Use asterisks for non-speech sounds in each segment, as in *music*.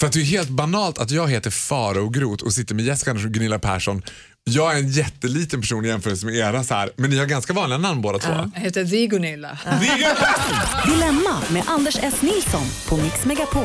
För att det är helt banalt att jag heter Farao Groth och sitter med Jessica Andersson och Gunilla Persson. Jag är en jätteliten person i jämförelse med era, så här, men ni har ganska vanliga namn båda två. Jag heter The Gunilla. Dilemma med Anders S. Nilsson på Mix Megapol.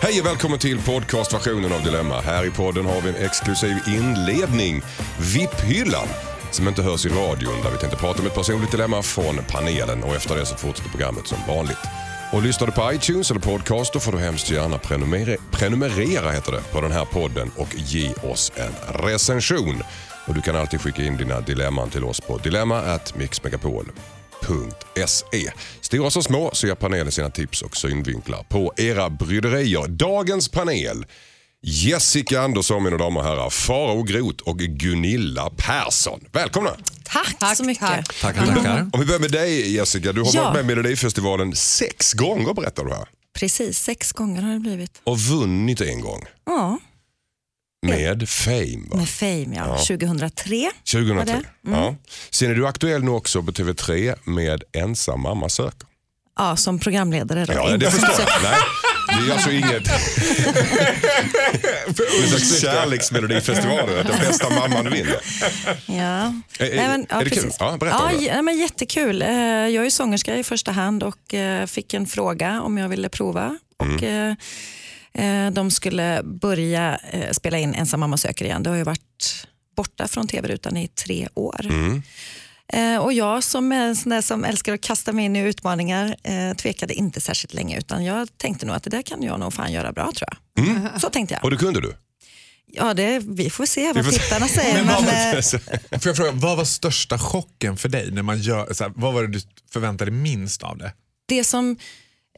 Hej och välkommen till podcastversionen av Dilemma. Här i podden har vi en exklusiv inledning, VIP-hyllan, som inte hörs i radion där vi tänkte prata om ett personligt dilemma från panelen och efter det så fortsätter programmet som vanligt. Och lyssnar du på iTunes eller podcast då får du hemskt gärna prenumerera, prenumerera heter det, på den här podden och ge oss en recension. Och du kan alltid skicka in dina dilemman till oss på dilemma@mixmegapol.se. Stora som små så ger panelen sina tips och synvinklar på era bryderier. Dagens panel Jessica Andersson, mina damer och herrar, Farao Groth och Gunilla Persson. Välkomna! Tack, så mycket. tack. Tackar, tackar. Om vi börjar med dig Jessica, du har Ja. varit med i Melodifestivalen sex gånger berättar du här. Precis, sex gånger har det blivit. Och vunnit en gång. Ja, Med Fame va? med Fame ja. 2003. Var 2003. det? Ja. Sen är du aktuell nu också på TV3 med Ensam mamma söker. Ja, som programledare. Då. Ja, det förstår jag. *laughs* *laughs* Det är alltså inget... En slags kärleksmelodifestivalen, att den bästa mamman vinner. Ja. Är- är- Nej, men, ja, är det kul? precis. Ja, berätta ja, om det. ja, men Jättekul. Eh, Jag är sångerska i första hand och eh, fick en fråga om jag ville prova. Och, Mm. eh, eh, de skulle börja eh, spela in Ensam mamma söker igen. Det har ju varit borta från tv-rutan i tre år. Mm. Eh, och jag som är en sån där som älskar att kasta mig in i utmaningar eh, tvekade inte särskilt länge utan jag tänkte nog att det där kan jag nog fan göra bra tror jag. Så tänkte jag. Mm. Och det kunde du? Ja, det, vi får se vad får se. tittarna säger. *laughs* Men Men, vad- eh, *laughs* Får jag fråga, vad var största chocken för dig? när man gör, så här, Vad var det du förväntade dig minst av det? det som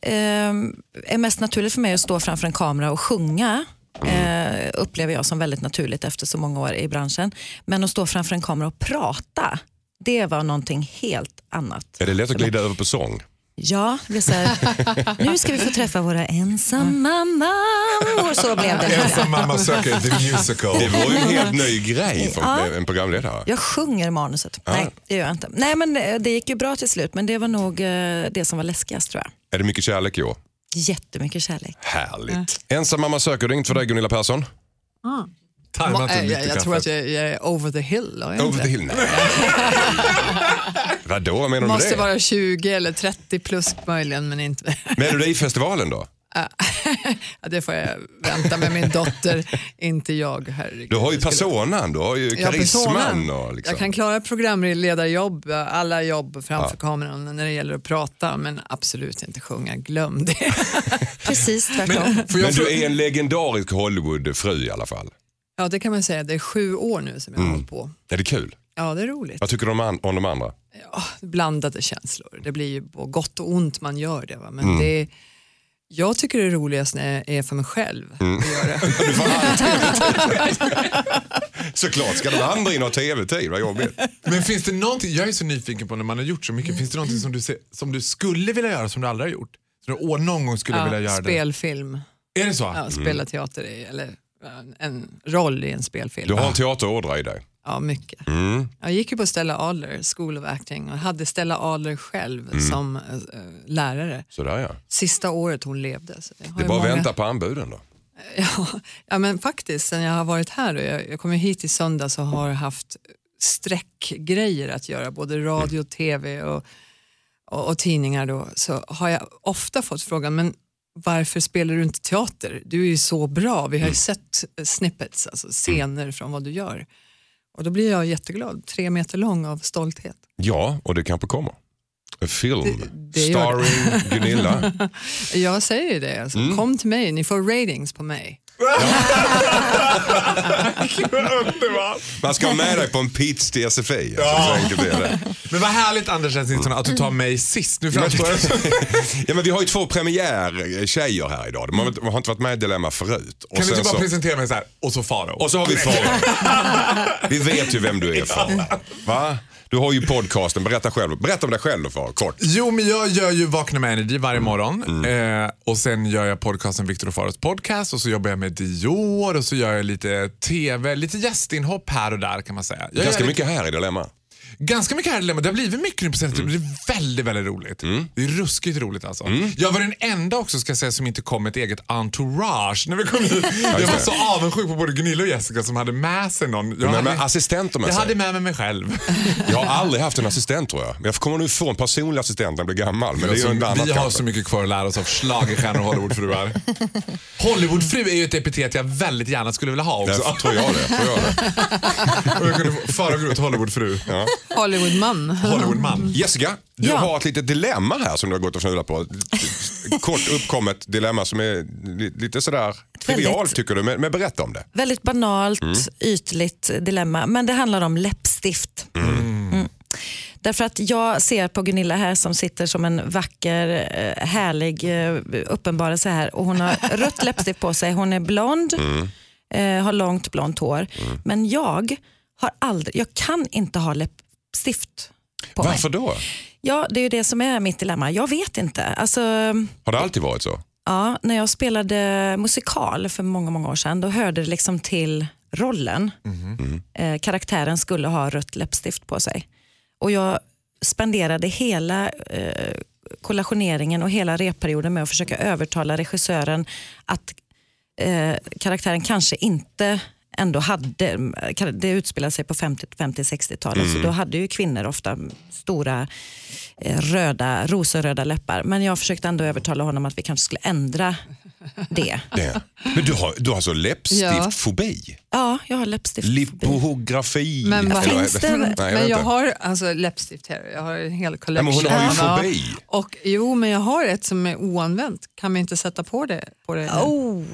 eh, är mest naturligt för mig att stå framför en kamera och sjunga eh, upplever jag som väldigt naturligt efter så många år i branschen. Men att stå framför en kamera och prata, det var någonting helt annat. Är det lätt att glida över på sång? Ja, det så här, nu ska vi få träffa våra ensamma mammor. Så blev det. Ensam mamma söker the musical. Det var ju en helt ny grej för Ja. en programledare. Jag sjunger manuset. Nej, det gör jag inte. Nej, men eh, det gick ju bra till slut, men det var nog eh, det som var läskigast tror jag. Är det mycket kärlek i år? Jättemycket kärlek. Härligt. Ensam mamma söker, inte för dig Gunilla Persson? Tajma inte jag, jag, jag tror att jag, jag är over the hill. har jag Over inte? the hill? Nej. *laughs* Vadå, vad menar du med Måste det? vara 20 eller 30 plus möjligen, men inte... *laughs* Melodifestivalen då? *laughs* Ja, det får jag vänta med min dotter, inte jag. Herregud. Du har ju personan, du har ju Ja, karisman. personen. och liksom. Jag kan klara programledarjobb, alla jobb framför kameran när det gäller att prata, men absolut inte sjunga. Glöm det. Precis tvärtom. Men fråga- du är en legendarisk Hollywoodfru i alla fall. Ja, det kan man säga. Det är sju år nu som jag har hållit på. Är det kul? Ja, det är roligt. Vad tycker du om, an- om de andra? Ja, blandade känslor. Det blir ju på gott och ont man gör det. Va? Men det är, jag tycker det är är för mig själv att göra *laughs* det. Du får Såklart ska de andra in och ha tv-tid, vad jobbigt. Men finns det någonting, jag är så nyfiken på när man har gjort så mycket, finns det någonting som du, ser, som du skulle vilja göra som du aldrig har gjort? Så du å- någon gång skulle vilja Ja, göra spelfilm, det? Är det så? ja, spela teater i, eller en roll i en spelfilm. Du har en teaterådra i dig. Ja, mycket. Mm. Jag gick ju på Stella Adler School of Acting och hade Stella Adler själv Mm. som eh, lärare. Sådär ja. Sista året hon levde. Så Det är bara många- vänta på anbuden då. *laughs* Ja, ja, men faktiskt sen jag har varit här och jag, jag kommer hit i söndag så har haft streckgrejer att göra, både radio, tv och, och, och tidningar då, så har jag ofta fått frågan, men varför spelar du inte teater? Du är ju så bra, vi har ju sett eh, snippets, alltså scener från vad du gör. Och då blir jag jätteglad, tre meter lång av stolthet. Ja, och det kanske kommer. En film Det- det. starring Gunilla. *laughs* Jag säger ju det, alltså, Mm. kom till mig, ni får ratings på mig. *laughs* Man ska ha med dig på en pitch till SFI. Alltså, så enkelt är det. Men vad härligt Anders Nilsson att du tar mig sist. Nu framstår jag som... *laughs* Ja, men vi har ju två premiärtjejer här idag. De har, inte- de har inte varit med i Dilemma förut. Och Kan du sen inte bara så, presentera mig så här, och så Farao? och så har vi Farao. *laughs* Vi vet ju vem du är Farao. Va? Du har ju podcasten, berätta själv. Berätta om dig själv då Farao, kort. Jo, men jag gör ju Vakna med Energy varje Mm. morgon. Eh, och sen gör jag podcasten Viktor och Faros podcast och så jobbar jag med Dior och så gör jag lite TV, lite gästinhopp här och där kan man säga. Jag Ganska mycket här i Dilemma. Ganska mycket här dilemma. Det har blivit mycket nu på senaste Mm. Det är väldigt, väldigt roligt. Det är ruskigt roligt alltså. Jag var den enda också ska säga som inte kom med ett eget entourage när vi kom hit. *laughs* jag var så avundsjuk på både Gunilla och Jessica som hade med sig någon. Jag, Men hade, med assistenter med jag sig. hade med mig mig själv. *laughs* Jag har aldrig haft en assistent tror jag. Men jag kommer nu få en personlig assistent när jag blir gammal. Men det är ju en annat vi har kanske. så mycket kvar att lära oss av schlagerstjärnor och Hollywoodfruar. *laughs* Hollywoodfru är ju ett epitet jag väldigt gärna skulle vilja ha också. Jag tror jag det. Tror jag det. Och jag kunde föra ut Hollywoodfru. Hollywoodman. Hollywoodman. Jessica, du Ja. har ett litet dilemma här som du har gått och fnulat på. Kort uppkommet dilemma som är li- lite sådär trivialt tycker du. Men, men berätta om det. Väldigt banalt, ytligt dilemma, men det handlar om läppstift. Mm. Därför att jag ser på Gunilla här som sitter som en vacker, eh, härlig eh, uppenbarelse här och hon har *laughs* rött läppstift på sig. Hon är blond, eh, har långt blont hår. Men jag har aldrig, jag kan inte ha läppstift på mig. Varför då? Ja, det är ju det som är mitt dilemma. Jag vet inte. Alltså, Har det alltid varit så? Ja, när jag spelade musikal för många, många år sedan, då hörde det liksom till rollen. Eh, karaktären skulle ha rött läppstift på sig. Och jag spenderade hela eh, kollationeringen och hela repperioden med att försöka övertala regissören att eh, karaktären kanske inte ändå hade, det utspelade sig på 50 50-60-talet, så då hade ju kvinnor ofta stora eh, röda, rosenröda läppar. Men jag försökte ändå övertala honom att vi kanske skulle ändra det. *laughs* det. Men du har, du har alltså läppstiftfobi? Ja, jag har läppstift. Lipografi? Men vad Eller- finns det? Nej, jag men jag har alltså läppstift här. Jag har en hel Nej, collection. men hon har ju Ja. fobi. Och, jo, men jag har ett som är oanvänt. Kan vi inte sätta på det? På det? Oh.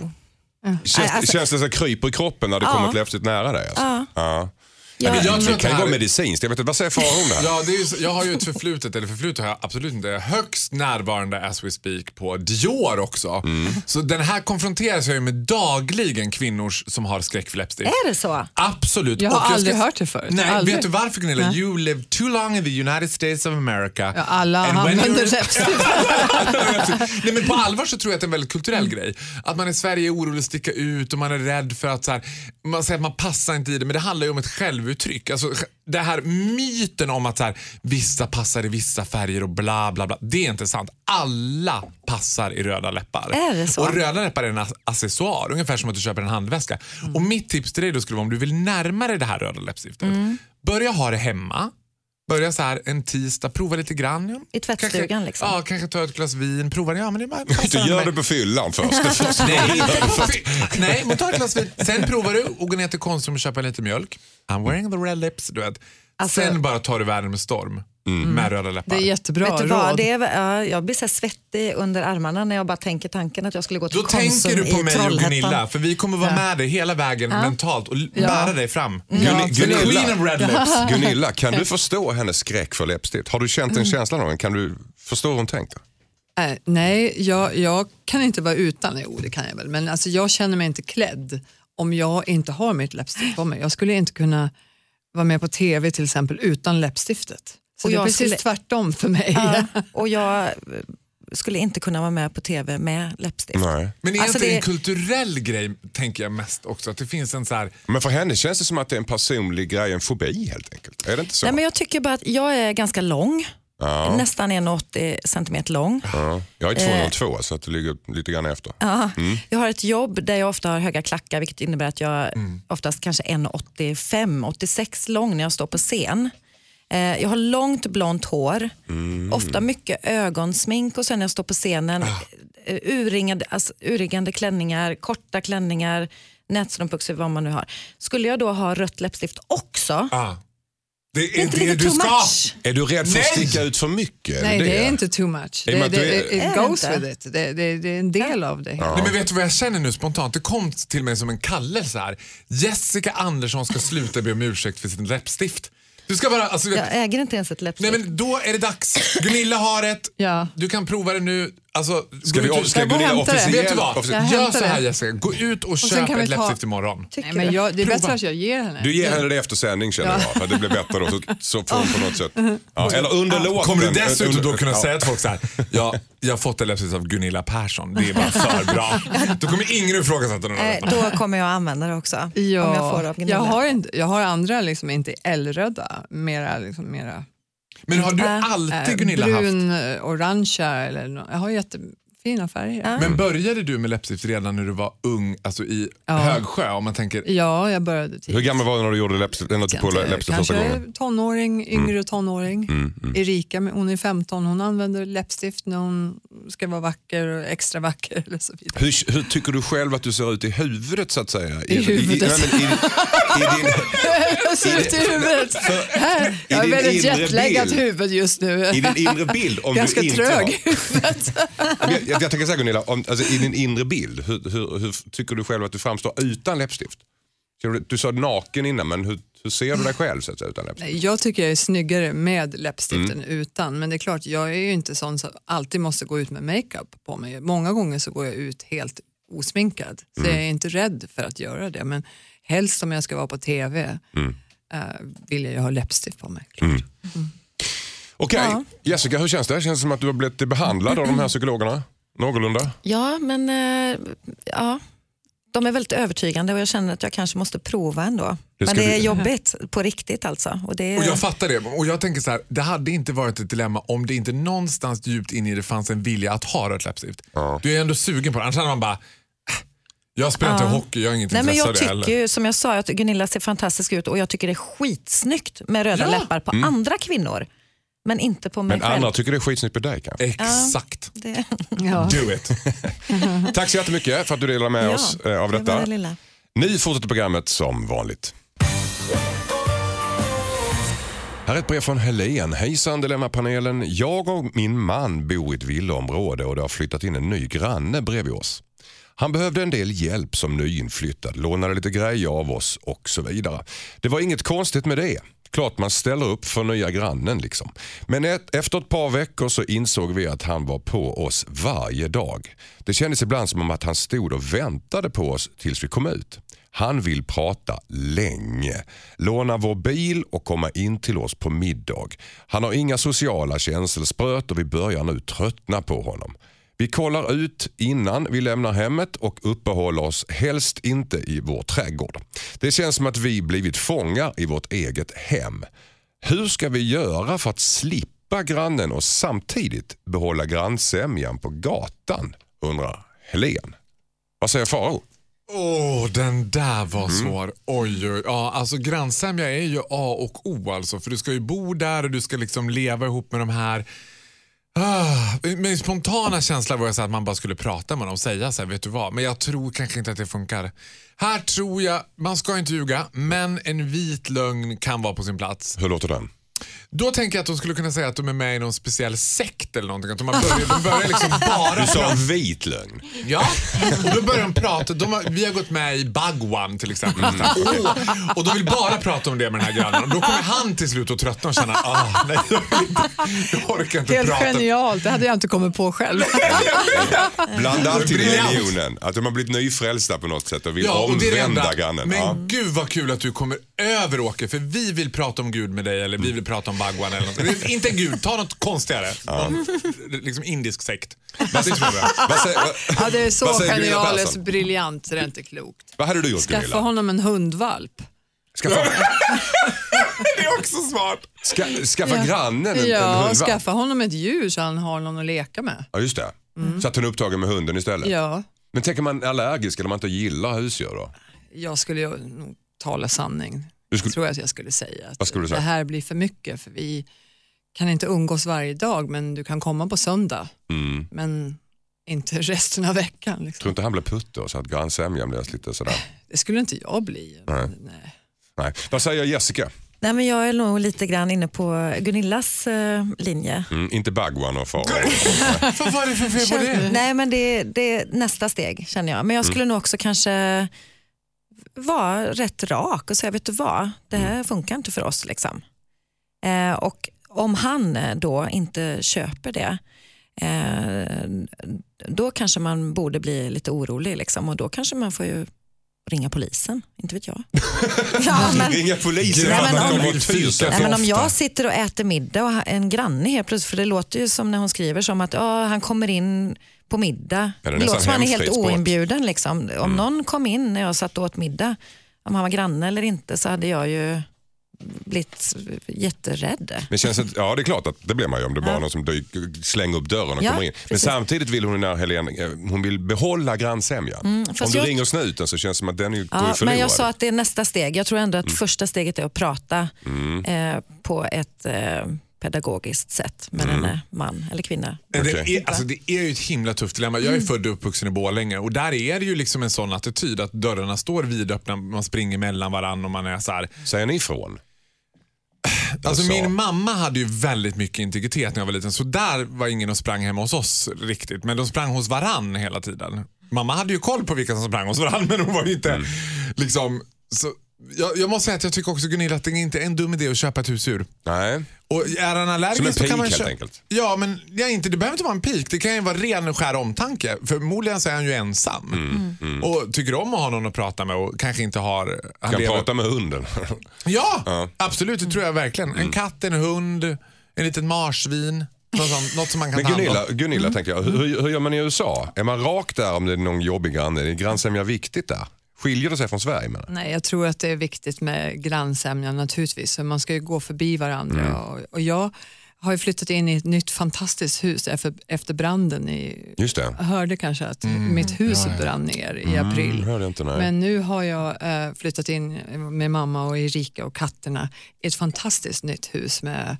Känns, Nej, alltså- känns det som kryper i kroppen när det Ja. kommer ett läppstift nära dig? Alltså? Ja. Ja. Jag, men jag tror Det kan ju här- vara medicinskt. Jag vet inte, vad säger Farao om det här? Ja, det är jag har ju ett förflutet, eller förflutet har jag absolut inte. Högst närvarande as we speak på Dior också. Så den här konfronteras jag ju med dagligen kvinnor som har skräck för läppstift. är det så? Absolut. Jag har Och aldrig ska- hört det förut. Nej, Aldrig. vet du varför Gunilla? Nej. You live too long in the United States of America. Ja, alla använder läppstift. *laughs* Nej, men på allvar så tror jag att det är en väldigt kulturell grej. Att man i Sverige är orolig att sticka ut och man är rädd för att så här, man säger att man passar inte i det men det handlar ju om ett självuttryck. Alltså, det här myten om att så här, vissa passar i vissa färger och bla bla bla. Det är inte sant. Alla passar i röda läppar. Är det så? Och röda läppar är en ac- accessoar, ungefär som att du köper en handväska. Mm. Och mitt tips till dig då skulle vara om du vill närma dig det här röda läppstiftet. Mm. Börja ha det hemma. Börja så här en tisdag, prova lite grann. ja. I tvättstugan kanske, liksom? Ja, kanske ta ett glas vin, prova det. Ja, men det bara Du gör det på fyllan först. Det *laughs* första. Nej, *laughs* Nej, men ta ett glas vin. Sen provar du och går ner till Konsum och köper lite mjölk. I'm wearing the red lips, du vet. Alltså- Sen bara tar du världen med storm. Med röda läppar. Det är jättebra Vet du råd. vad, det är, ja, jag blir så här svettig under armarna när jag bara tänker tanken att jag skulle gå till Då Konsum tänker du på i mig och Trollhättan. Gunilla, för vi kommer vara med dig hela vägen mentalt och l- bära dig fram. Gunni- The Gunilla. queen of red lips. *laughs* Gunilla, kan du förstå hennes skräck för läppstift? Har du känt den känslan av den? Kan du förstå hur hon tänker? Äh, nej, jag, jag kan inte vara utan. Jo, det kan jag väl. Men alltså, jag känner mig inte klädd om jag inte har mitt läppstift på mig. Jag skulle inte kunna vara med på TV till exempel utan läppstiftet. Så Och det är precis skulle- tvärtom för mig. Ja, *laughs* och jag eh, skulle inte kunna vara med på TV med läppstift. Nej. Men är Alltså inte det det- en kulturell grej, tänker jag mest också? Att det finns en så här... Men för henne känns det som att det är en personlig grej, en fobi helt enkelt. Är det inte så? Nej, men jag tycker bara att jag är ganska lång. Ja. Nästan 1,80 centimeter lång. Ja. Jag är 202 så att det ligger lite grann efter. Ja. Jag har ett jobb där jag ofta har höga klackar vilket innebär att jag oftast kanske är 1,85-86 lång när jag står på scen. Eh, Jag har långt blont hår, ofta mycket ögonsmink och sen när jag står på scenen eh, urringade, alltså, urringade klänningar, korta klänningar, nätstrumpbyxor, vad man nu har. Skulle jag då ha rött läppstift också? Ah. Det är, Det är inte det du too ska. much? Är du rädd för att Nej! sticka ut för mycket? Nej, det, det är inte too much. Det, det, är- it det goes with it. Det, det, det är en del av det hela. Nej, men vet du vad jag känner nu spontant? Det kom till mig som en kallelse här. Jessica Andersson ska sluta be om ursäkt för sin läppstift. Du ska bara, alltså, Jag äger inte ens ett Nej läppstift. men då är det dags. Gunilla har ett. Ja. Du kan prova det nu. Alltså, Ska vi, ut- ska jag gå och det? officiellt... Gör så här. Jessica, gå ut och sen köp vi ett ta- läppstift imorgon. Nej, men jag, det är bättre att jag ger henne. Du ger henne det efter sändning känner Ja. jag, för att det blir bättre då. Så, så får hon på något sätt... *laughs* Ja, eller under låten. Kommer du dessutom Under- då kunna ja. säga till folk så här, ja, jag har fått ett läppstift av Gunilla Persson, det är bara för *laughs* bra. Då kommer ingen ifrågasätta Eh, annan. då kommer jag att använda det också. Ja, Om jag får av Gunilla. jag, har inte, jag har andra, liksom, inte eldröda, mera, liksom, mera Men har du Äh, alltid Gunilla haft? brun, eh, orangea. Eller nå- jag har jättefina färger. Ja. Men började du med läppstift redan när du var ung, alltså i Ja. Högsjö? Om man tänker, Ja, jag började tidigt. Hur gammal var du när du gjorde läppstift, när du på läppstift första Kanske gången? tonåring, yngre tonåring. Mm, mm. Erika, hon är 15, hon använder läppstift när hon ska vara vacker och extra vacker. *laughs* Eller så vidare. Hur, hur tycker du själv att du ser ut i huvudet så att säga? I huvudet. nej, men i, i din, *laughs* Ut i huvudet. *laughs* Här, jag har väldigt jetlaggat huvud just nu. I din inre bild, om *laughs* Ganska du inte trög har, *laughs* jag, jag, jag tänker så här Gunilla, om, alltså, i din inre bild, hur, hur, hur tycker du själv att du framstår utan läppstift? Du, du sa naken innan, men hur, hur ser du dig själv så säga, utan läppstift? Jag tycker jag är snyggare med läppstift Mm. utan. Men det är klart, jag är ju inte sån som alltid måste gå ut med makeup på mig. Många gånger så går jag ut helt osminkad. Så Mm. jag är inte rädd för att göra det. Men helst om jag ska vara på TV Mm. Eh, vill jag ju ha läppstift på mig. Klart. Okej, Ja. Jessica hur känns det? Känns det som att du har blivit behandlad av de här psykologerna? Någorlunda? Ja, men eh, ja, de är väldigt övertygande och jag känner att jag kanske måste prova ändå. Det men det är du- jobbigt på riktigt alltså. Och det är, Och jag fattar det. Och jag tänker så här, det hade inte varit ett dilemma om det inte någonstans djupt inne i det fanns en vilja att ha rött läppstift. Ja. Du är ändå sugen på det. Annars hade man bara, "Äh, jag spelar inte Ja. hockey, jag har inget Nej, men jag det tycker ju, som jag sa, att Gunilla ser fantastisk ut och jag tycker det är skitsnyggt med röda Ja. läppar på andra kvinnor. Men inte på mig Men själv. andra tycker det är skitsnyggt på dig kanske? Exakt. Det, *laughs* Ja. Do it. *laughs* Tack så jättemycket för att du delade med Ja, oss eh, av det detta. det lilla. Ni fortsätter programmet som vanligt. Här är ett brev från Helen. Hejsan Dilemmapanelen. Jag och min man bor i ett villaområde och det har flyttat in en ny granne bredvid oss. Han behövde en del hjälp som nyinflyttad, lånade lite grejer av oss och så vidare. Det var inget konstigt med det. Klart man ställer upp för nya grannen liksom. Men ett, efter ett par veckor så insåg vi att han var på oss varje dag. Det kändes ibland som om att han stod och väntade på oss tills vi kom ut. Han vill prata länge, låna vår bil och komma in till oss på middag. Han har inga sociala känselspröt och vi börjar nu tröttna på honom. Vi kollar ut innan vi lämnar hemmet och uppehåller oss helst inte i vår trädgård. Det känns som att vi blivit fångar i vårt eget hem. Hur ska vi göra för att slippa grannen och samtidigt behålla grannsämjan på gatan? Undrar Helen. Vad säger Faro? Åh, den där Mm. var svår. Oj, oj, ja, alltså grannsämja är ju A och O alltså. För du ska ju bo där och du ska liksom leva ihop med de här. Ah, min spontana känsla var att man bara skulle prata med dem och säga så här, vet du vad, men jag tror kanske inte att det funkar. Här tror jag, man ska inte ljuga, men en vit lögn kan vara på sin plats. Hur låter den? Då tänker jag att de skulle kunna säga att de är med i någon speciell sekt eller någonting. Att de, har börjat, de börjar liksom bara Du sa en vit lögn. Ja, och då börjar de prata. De har, vi har gått med i Bagwan till exempel. Åh, och de vill bara prata om det med den här grannen. Och då kommer han till slut att tröttna och känna ah, nej, jag, vill inte, jag orkar inte Helt prata. genialt, det hade jag inte kommit på själv. Blanda alltid religionen. Att de har blivit nyfrälsta på något sätt och vill Ja, och omvända grannen. Men Ja. gud vad kul att du kommer över Åke, för vi vill prata om Gud med dig eller vi vill prata om Bagwan eller något. Inte Gud, ta något konstigare. Någon, liksom indisk sekt. Vad, *laughs* säger, Ja, det är så vad säger Gunilla genialiskt briljant så det är inte klokt. Vad hade du gjort Skaffa Gunilla? honom en hundvalp. Skaffa, *laughs* Det är också smart. ska, skaffa Ja. grannen en, en Ja, hundvalp? skaffa honom ett djur så han har någon att leka med. Ja, just det. Så att hon är upptagen med hunden istället. Ja, Men tänker man allergisk eller man inte gillar husdjur då? jag skulle ju nog tala sanning. Du skulle- tror jag att jag skulle säga. Att Vad skulle du säga? Det här blir för mycket för vi kan inte umgås varje dag men du kan komma på söndag. Mm. Men inte resten av veckan. Tror Liksom. inte han blir putt då så att grannsämjan blir lite sådär? Det skulle inte jag bli. Nej. Nej. Nej. Vad säger Jessica? Nej, men jag är nog lite grann inne på Gunillas eh, linje. Mm, inte Bagwan och Farao. *laughs* Vad var det för fel på det? Nej, men det, det är nästa steg känner jag. Men jag skulle nog också kanske vara rätt rak och säga, vet du vad, det här funkar inte för oss. Liksom. Eh, och om han eh, då inte köper det, Eh, då kanske man borde bli lite orolig liksom, och då kanske man får ju ringa polisen, inte vet jag. *laughs* ja, men, Ringa polisen Nej, men om-. Nej, men om jag sitter och äter middag och en granne helt plötsligt, för det låter ju som när hon skriver som att ja, han kommer in på middag. Ja, det låter som han är helt hemfridsbrott. oinbjuden. Liksom. Om någon kom in när jag satt och åt middag, om han var granne eller inte, så hade jag ju blivit jätterädd. Men känns det, ja, det är klart att det blir man ju om det bara Ja. någon som slänger upp dörren och Ja, kommer in. Men precis. samtidigt vill hon, när Helene, eh, hon vill behålla grannsämjan. om Mm, fast du jag- ringer snuten så känns det som att den är ju- går Ja, förlorad. men jag sa att det är nästa steg. Jag tror ändå att första steget är att prata eh, på ett eh, pedagogiskt sätt med en man eller kvinna. Det, är, alltså, det är ju ett himla tufft dilemma. Jag är Mm. född och uppvuxen i Borlänge och där är det ju liksom en sån attityd att dörrarna står vidöppna, man springer mellan varandra och man är så här. Säger ni ifrån? Alltså sa. min mamma hade ju väldigt mycket integritet när jag var liten så där var ingen och sprang hemma hos oss riktigt. Men de sprang hos varann hela tiden. Mamma hade ju koll på vilka som sprang hos varann *laughs* men hon var ju inte Mm. liksom... Så, jag, jag måste säga att jag tycker också Gunilla att det inte är en dum idé att köpa ett husdjur. Nej. Och är han allergisk Som så kan man köpa- enkelt. Ja, men ja, inte, det behöver inte vara en pik. Det kan ju vara ren och skär omtanke. Förmodligen så är han ju ensam. Mm, Och tycker om att ha någon att prata med och kanske inte har... Han Kan lever- prata med hunden. *laughs* Ja, Ja. Mm. absolut. Det tror jag verkligen. En katt, en hund, en liten marsvin. Något, sånt, något som man kan Men. Gunilla, Gunilla tänker jag, hur, hur gör man i USA? Är man rak där om det är någon jobbig granne? Är grannsämja viktigt där? Skiljer det sig från Sverige? Menar? Nej, jag tror att det är viktigt med grannsämjan naturligtvis. Man ska ju gå förbi varandra. Mm. Och, och jag har ju flyttat in i ett nytt fantastiskt hus efter, efter branden. I, Just det. jag hörde kanske att mitt hus brann ner i april. Mm, hörde jag inte, nej. Men nu har jag eh, flyttat in med mamma och Erika och katterna i ett fantastiskt nytt hus med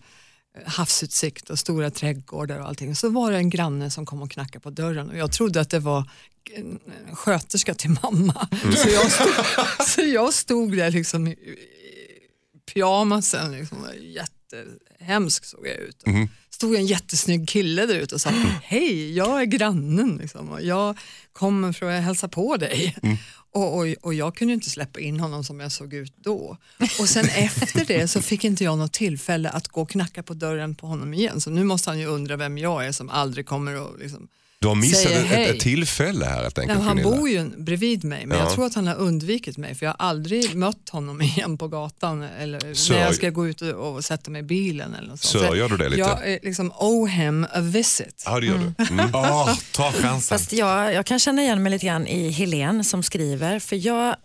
havsutsikt och stora trädgårdar och allting. Så var det en granne som kom och knackade på dörren och jag trodde att det var en sköterska till mamma. Så, jag stod, så jag stod där liksom i, pyjamasen, liksom, jättehemsk såg jag ut. Stod en jättesnygg kille där ute och sa hej, jag är grannen liksom, och jag kommer för att hälsa på dig. Och, och, och jag kunde inte släppa in honom som jag såg ut då. Och sen efter det så fick inte jag något tillfälle att gå och knacka på dörren på honom igen. Så nu måste han ju undra vem jag är som aldrig kommer att liksom, du har missat ett, hej. ett tillfälle här helt Nej, enkelt. men han Gunilla. bor ju bredvid mig men Ja. jag tror att han har undvikit mig för jag har aldrig mött honom *laughs* igen på gatan eller Sörj- när jag ska gå ut och, och sätta mig i bilen. Eller något sånt. Sörjer du det lite? Jag liksom owe him a visit. Ja, det gör du. Mm. *laughs* Åh, ta chansen. Fast jag, jag kan känna igen mig lite grann i Helen som skriver, för jag,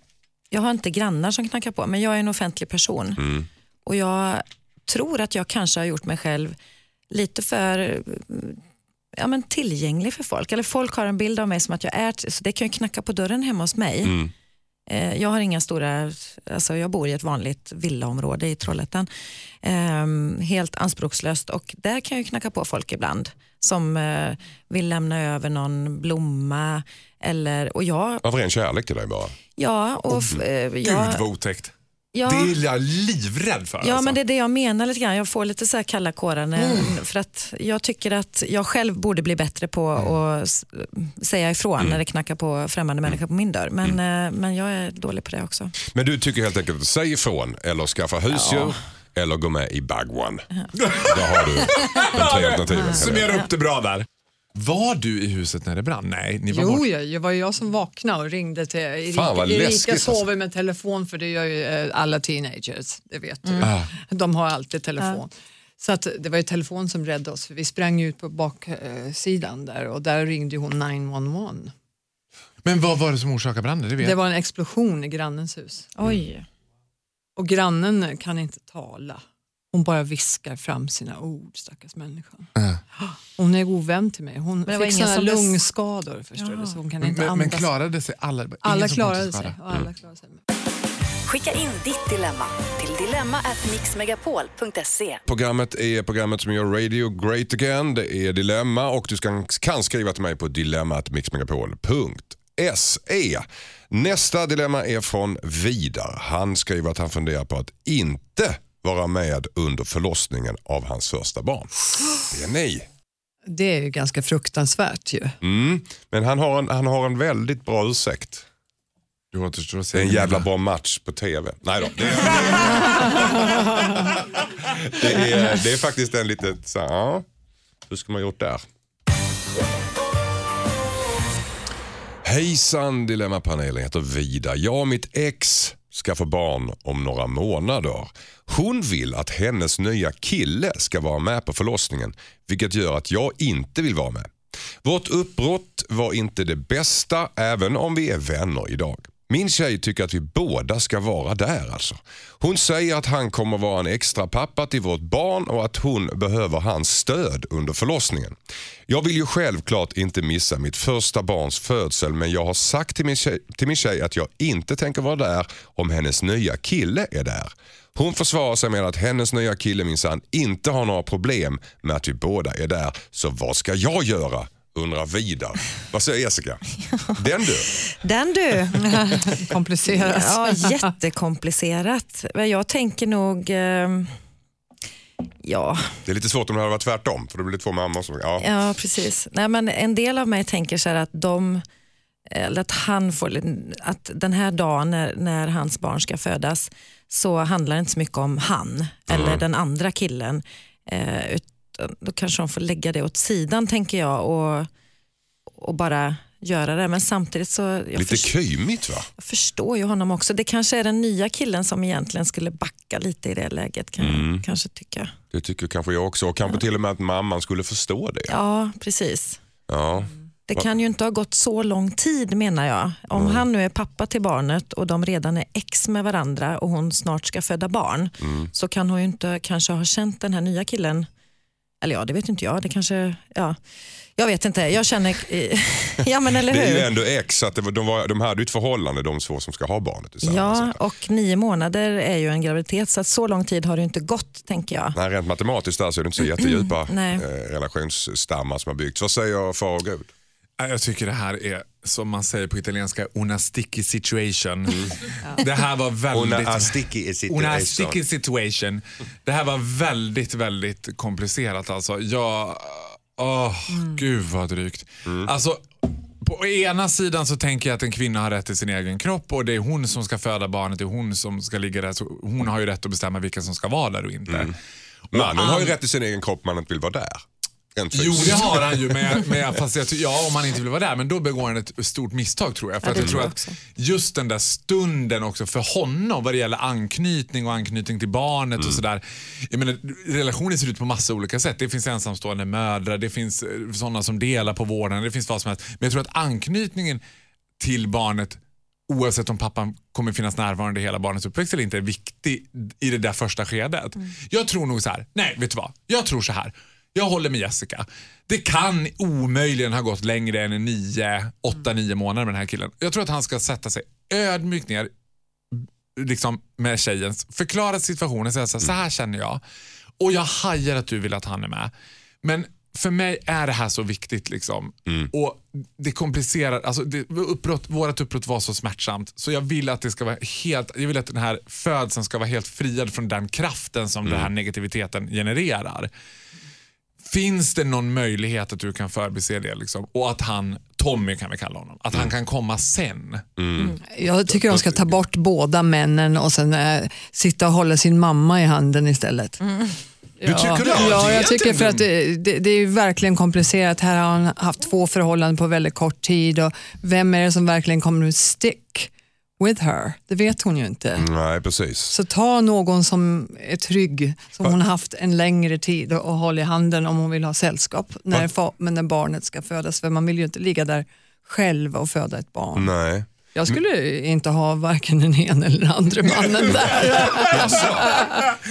jag har inte grannar som knackar på, men jag är en offentlig person. Mm. Och jag tror att jag kanske har gjort mig själv lite för ja, men tillgänglig för folk. Eller folk har en bild av mig som att jag är, så det kan ju knacka på dörren hemma hos mig. Mm. Eh, Jag har inga stora, alltså jag bor i ett vanligt villaområde i Trollhättan. Ehm, helt anspråkslöst och där kan jag ju knacka på folk ibland som eh, vill lämna över någon blomma eller, och jag, Av ren kärlek till dig bara. ja, och, f- eh, Gud jag, vad otäckt. Ja, Det är jag livrädd för. Ja, alltså. men det är det jag menar lite grann. Jag får lite så här kalla kårar när, för att jag tycker att jag själv borde bli bättre på att s- säga ifrån när det knackar på främmande människor på min dörr. Men, eh, men jag är dålig på det också. Men du tycker helt enkelt att säg ifrån eller skaffa husdjur eller gå med i Bagwan. Där har du de tre *laughs* alternativen. Summera upp det bra där. Var du i huset när det brann? Nej, ni var Jo, bort. ja, det var jag som vaknade och ringde till Erika. Fan, vad läskigt, Erika alltså. sover med telefon för det gör ju eh, alla teenagers, det vet du. Ah. *laughs* De har alltid telefon. Så att det var ju telefon som räddade oss, för vi sprang ut på baksidan där och där ringde hon 911. Men vad var det som orsakade branden? Det vet Det jag. var en explosion i grannens hus. Oj. Och grannen kan inte tala. Hon bara viskar fram sina ord, stackars människan. Hon är god vän till mig. Hon fick ingen såna som bes- lungskador förstår du, så hon kan inte Men, men andas. klarade sig alla? Alla klarade sig. Och alla klarade sig. Skicka in ditt dilemma till dilemma@mixmegapol.se. Programmet är programmet som gör radio great again. Det är Dilemma och du ska, kan skriva till mig på dilemmatmixmegapol.se. Nästa dilemma är från Vidar. Han skriver att han funderar på att inte vara med under förlossningen av hans första barn. Det är nej. Det är ju ganska fruktansvärt ju. Mm. Men han har, en, han har en väldigt bra ursäkt. Du återstår att Det se är en jävla bra match på TV. Nej då. Det är, *laughs* det är, det är faktiskt en liten, så, ja, hur ska man gjort där? Hejsan Dilemmapanelen, heter Vida. Jag och mitt ex ska få barn om några månader. Hon vill att hennes nya kille ska vara med på förlossningen, vilket gör att jag inte vill vara med. Vårt uppbrott var inte det bästa, även om vi är vänner idag. Min tjej tycker att vi båda ska vara där alltså. Hon säger att han kommer vara en extra pappa till vårt barn och att hon behöver hans stöd under förlossningen. Jag vill ju självklart inte missa mitt första barns födsel men jag har sagt till min, tjej, till min tjej att jag inte tänker vara där om hennes nya kille är där. Hon försvarar sig med att hennes nya kille minsann inte har några problem med att vi båda är där. Så vad ska jag göra? Undrar Vidar. Vad säger Jessica? *laughs* Den du. Den du. *laughs* Komplicerat. Ja, jättekomplicerat. Men jag tänker nog... Eh, ja, Det är lite svårt om det hade varit tvärtom för det blir två mammor som... Ja. ja, precis. Nej, men en del av mig tänker så här att de eller att han får, att den här dagen när, när hans barn ska födas så handlar det inte så mycket om han eller den andra killen. Eh, då kanske de får lägga det åt sidan tänker jag och, och bara göra det. Men samtidigt så Lite kymigt va? jag förstår ju honom också. Det kanske är den nya killen som egentligen skulle backa lite i det läget kan jag kanske tycka. Det tycker kanske jag också. Och kanske till och med att mamman skulle förstå det. Ja, precis. Ja. Det kan ju inte ha gått så lång tid menar jag. Om han nu är pappa till barnet och de redan är ex med varandra och hon snart ska föda barn så kan hon ju inte kanske ha känt den här nya killen. Eller ja, det vet inte jag. Det kanske, ja. Jag vet inte. Jag känner... *laughs* ja men eller Det är ju hur? ändå ex, så att var, de, var, de hade ju ett förhållande de två som ska ha barnet. Ja, och nio månader är ju en graviditet så att så lång tid har det inte gått tänker jag. Nej, rent matematiskt där så är det inte så jättedjupa Nej. eh, relationsstammar som har byggts. Vad säger far och Gud? Ja, Jag tycker det här är, som man säger på italienska, una sticky situation. Det här var väldigt... Una sticky situation. Una sticky situation. Det här var väldigt, väldigt komplicerat alltså. Jag... Åh, gud vad drygt. Alltså, på ena sidan så tänker jag att en kvinna har rätt till sin egen kropp och det är hon som ska föda barnet, det är hon som ska ligga där. Så hon har ju rätt att bestämma vilka som ska vara där och inte. Mannen har ju rätt till sin egen kropp man inte vill vara där. Jo, det *laughs* har han ju. Men, men, fast jag, ja, om han inte vill vara där. Men då begår han ett stort misstag tror jag. För Ja, jag tror jag att just den där stunden också för honom vad det gäller anknytning och anknytning till barnet och sådär. Jag menar, relationer ser ut på massa olika sätt. Det finns ensamstående mödrar, det finns eh, sådana som delar på vården, det finns vad som helst. Men jag tror att anknytningen till barnet oavsett om pappan kommer finnas närvarande i hela barnets uppväxt eller inte är viktig i det där första skedet. Jag tror nog så här, nej vet du vad? Jag tror så här. Jag håller med Jessica. Det kan omöjligen ha gått längre än 9, 8, 9 månader med den här killen. Jag tror att han ska sätta sig ödmjukt ner liksom med tjejen, förklara situationen, säga så här, så här känner jag. Och jag hajar att du vill att han är med. Men för mig är det här så viktigt. Liksom. Och Det komplicerar, alltså det, uppbrott, vårt uppbrott var så smärtsamt så jag vill att det ska vara helt, jag vill att den här födseln ska vara helt friad från den kraften som den här negativiteten genererar. Finns det någon möjlighet att du kan förbise det? Liksom? Och att han, Tommy kan vi kalla honom, att han kan komma sen. Jag tycker de ska ta bort båda männen och sen eh, sitta och hålla sin mamma i handen istället. Du tycker det? Ja, jag tycker för att det, det, det är verkligen komplicerat. Här har han haft två förhållanden på väldigt kort tid och vem är det som verkligen kommer att stick with her? Det vet hon ju inte. Nej, precis. Så ta någon som är trygg, som hon har haft en längre tid och, håll i handen om hon vill ha sällskap när, när barnet ska födas. För man vill ju inte ligga där själv och föda ett barn. Nej. Jag skulle inte ha varken den ena eller den andra mannen där.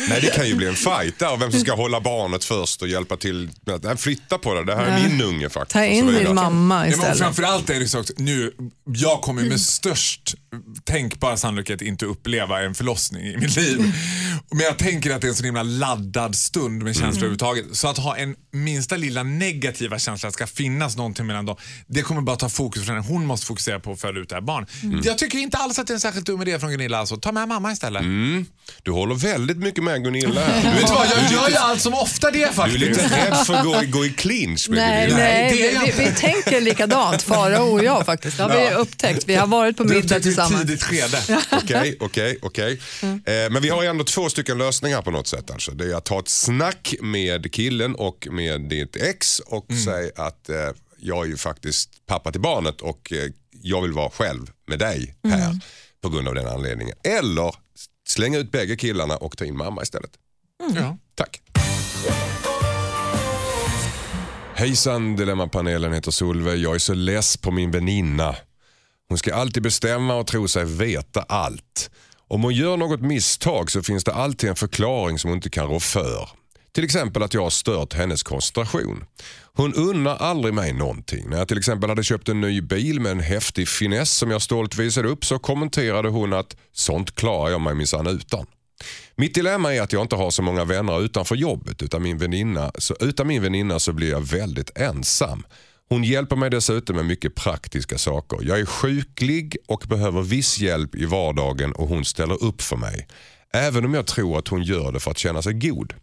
Nej, det kan ju bli en fight där. Vem som ska hålla barnet först och hjälpa till. Nej, flytta på det. Det här är min unge faktiskt. Ta in din mamma men istället. framförallt är det så att nu, jag kommer med störst tänkbar sannolikhet inte uppleva en förlossning i mitt liv. Men jag tänker att det är en så himla laddad stund med känslor överhuvudtaget. Så att ha en minsta lilla negativa känsla, att det ska finnas någonting mellan dem, det kommer bara ta fokus från henne. Hon måste fokusera på att föda ut det här barn. Jag tycker inte alls att det är en särskilt dum idé från Gunilla. Alltså. Ta med mamma istället. Du håller väldigt mycket med Gunilla. *laughs* Du vet vad, jag gör ju allt som ofta det Du är faktiskt. lite rädd för att gå, i- gå i clinch med Nej, Gunilla. nej, det är vi, vi, vi tänker likadant, Farao och jag faktiskt. Det har vi upptäckt. Vi har varit på Det middag tillsammans. tidigt skede. Okej, okej, okej. Mm. Eh, Men vi har ju ändå två stycken lösningar på något sätt. Alltså. Det är att ta ett snack med killen och med ditt ex och Mm. säga att eh, jag är ju faktiskt pappa till barnet och eh, jag vill vara själv med dig här på grund av den anledningen. Eller slänga ut bägge killarna och ta in mamma istället. Ja. Tack. Hejsan Dilemmapanelen heter Solveig. Jag är så less på min väninna. Hon ska alltid bestämma och tro sig veta allt. Om hon gör något misstag så finns det alltid en förklaring som hon inte kan rå för. Till exempel att jag har stört hennes koncentration. Hon unnar aldrig mig någonting. När jag till exempel hade köpt en ny bil med en häftig finess som jag stolt visade upp så kommenterade hon att sånt klarar jag mig minsann utan. Mitt dilemma är att jag inte har så många vänner utanför jobbet. Utan min väninna, så, utan min väninna så blir jag väldigt ensam. Hon hjälper mig dessutom med mycket praktiska saker. Jag är sjuklig och behöver viss hjälp i vardagen och hon ställer upp för mig. Även om jag tror att hon gör det för att känna sig god.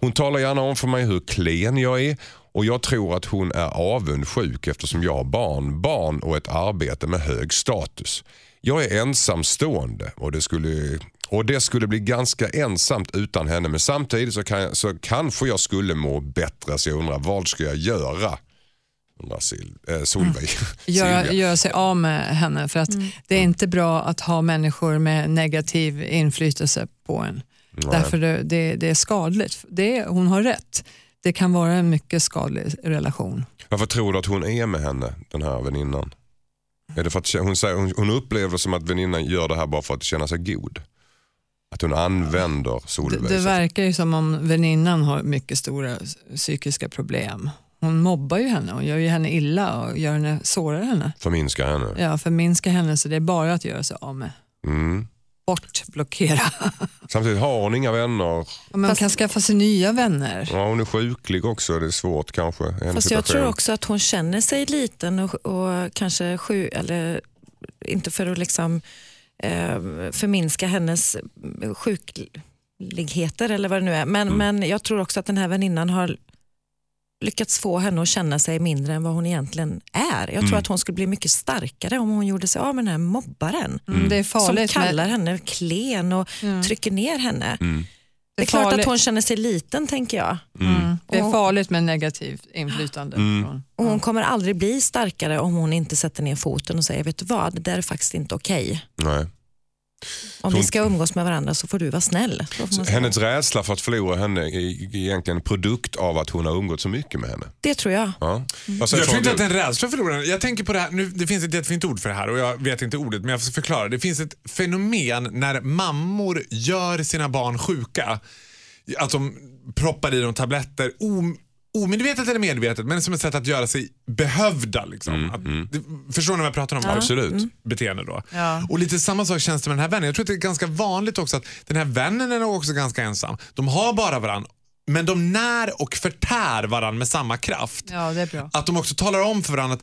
Hon talar gärna om för mig hur klen jag är och jag tror att hon är avundsjuk eftersom jag har barn, barn och ett arbete med hög status. Jag är ensamstående och det skulle, och det skulle bli ganska ensamt utan henne men samtidigt så, kan så kanske jag skulle må bättre så jag undrar vad ska jag göra? Undrar Sil, äh, Solveig. *laughs* göra, Silvia. göra sig av med henne. För att det är inte bra att ha människor med negativ inflytelse på en. Därför det, det, det är skadligt. Det hon har rätt. Det kan vara en mycket skadlig relation. Varför tror du att hon är med henne, den här väninnan? Är det för att hon, säger, hon, upplever som att väninnan gör det här bara för att känna sig god? Att hon använder Det, Solveig? det så- verkar ju som om väninnan har mycket stora psykiska problem. Hon mobbar ju henne och gör ju henne illa och gör henne, sårar henne. Förminskar henne? Ja, förminskar henne så det är bara att göra sig av med. Mm. Bort, blockera. *laughs* Samtidigt har hon inga vänner. Men man kan skaffa sig nya vänner. Ja, hon är sjuklig också. Det är svårt kanske. Hennes Fast jag situation. tror också att hon känner sig liten och, och kanske sjuk, eller inte för att liksom, eh, förminska hennes sjukligheter eller vad det nu är. Men, men jag tror också att den här väninnan har lyckats få henne att känna sig mindre än vad hon egentligen är. Jag tror att hon skulle bli mycket starkare om hon gjorde sig av med den här mobbaren. Mm, det är Som farligt. kallar med, henne klen och trycker ner henne. Mm. Det är klart farligt. att hon känner sig liten tänker jag. mm, det är farligt med negativt inflytande. Från, Och hon kommer aldrig bli starkare om hon inte sätter ner foten och säger, vet du vad, det där är faktiskt inte okej. Nej. Om vi ska umgås med varandra så får du vara snäll. Hennes rädsla för att förlora henne är egentligen en produkt av att hon har umgått så mycket med henne. Det tror jag. Ja. Säger Jag tror inte att det är en rädsla för förloraren. Jag tänker på det här, nu, det finns ett jättefint ord för det här och jag vet inte ordet men jag ska förklara. Det finns ett fenomen när mammor gör sina barn sjuka. Att de proppar i dem tabletter om, omedvetet eller medvetet men som ett sätt att göra sig behövda. Liksom. Att, det- Förstår ni vad jag pratar om? Absolut. beteende då. Ja. Och lite samma sak känns det med den här vännen. Jag tror att det är ganska vanligt också att den här vännen är nog också ganska ensam. De har bara varandra men de när och förtär varandra med samma kraft. Ja, det är bra. Att de också talar om för varandra att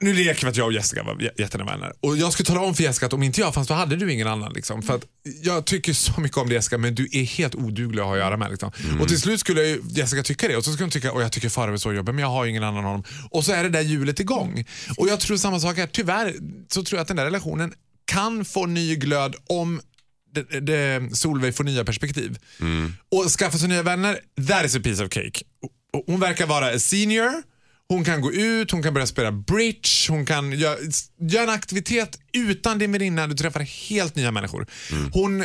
nu leker vi att jag och Jessica var jä- jättenära vänner. Och jag skulle tala om för Jessica att om inte jag fanns då hade du ingen annan. Liksom. För att jag tycker så mycket om dig Jessica men du är helt oduglig att ha att göra med. Liksom. Och till slut skulle Jessica tycka det och så skulle hon tycka att jag tycker Farao är så jobbig men jag har ingen annan honom. Och så är det där hjulet igång. Och jag tror samma sak här. Tyvärr så tror jag att den där relationen kan få ny glöd om det, det, Solveig får nya perspektiv. Och skaffa sig nya vänner, that is a piece of cake. Hon verkar vara senior, hon kan gå ut, hon kan börja spela bridge, hon kan göra, göra en aktivitet utan din väninna, du träffar helt nya människor. Hon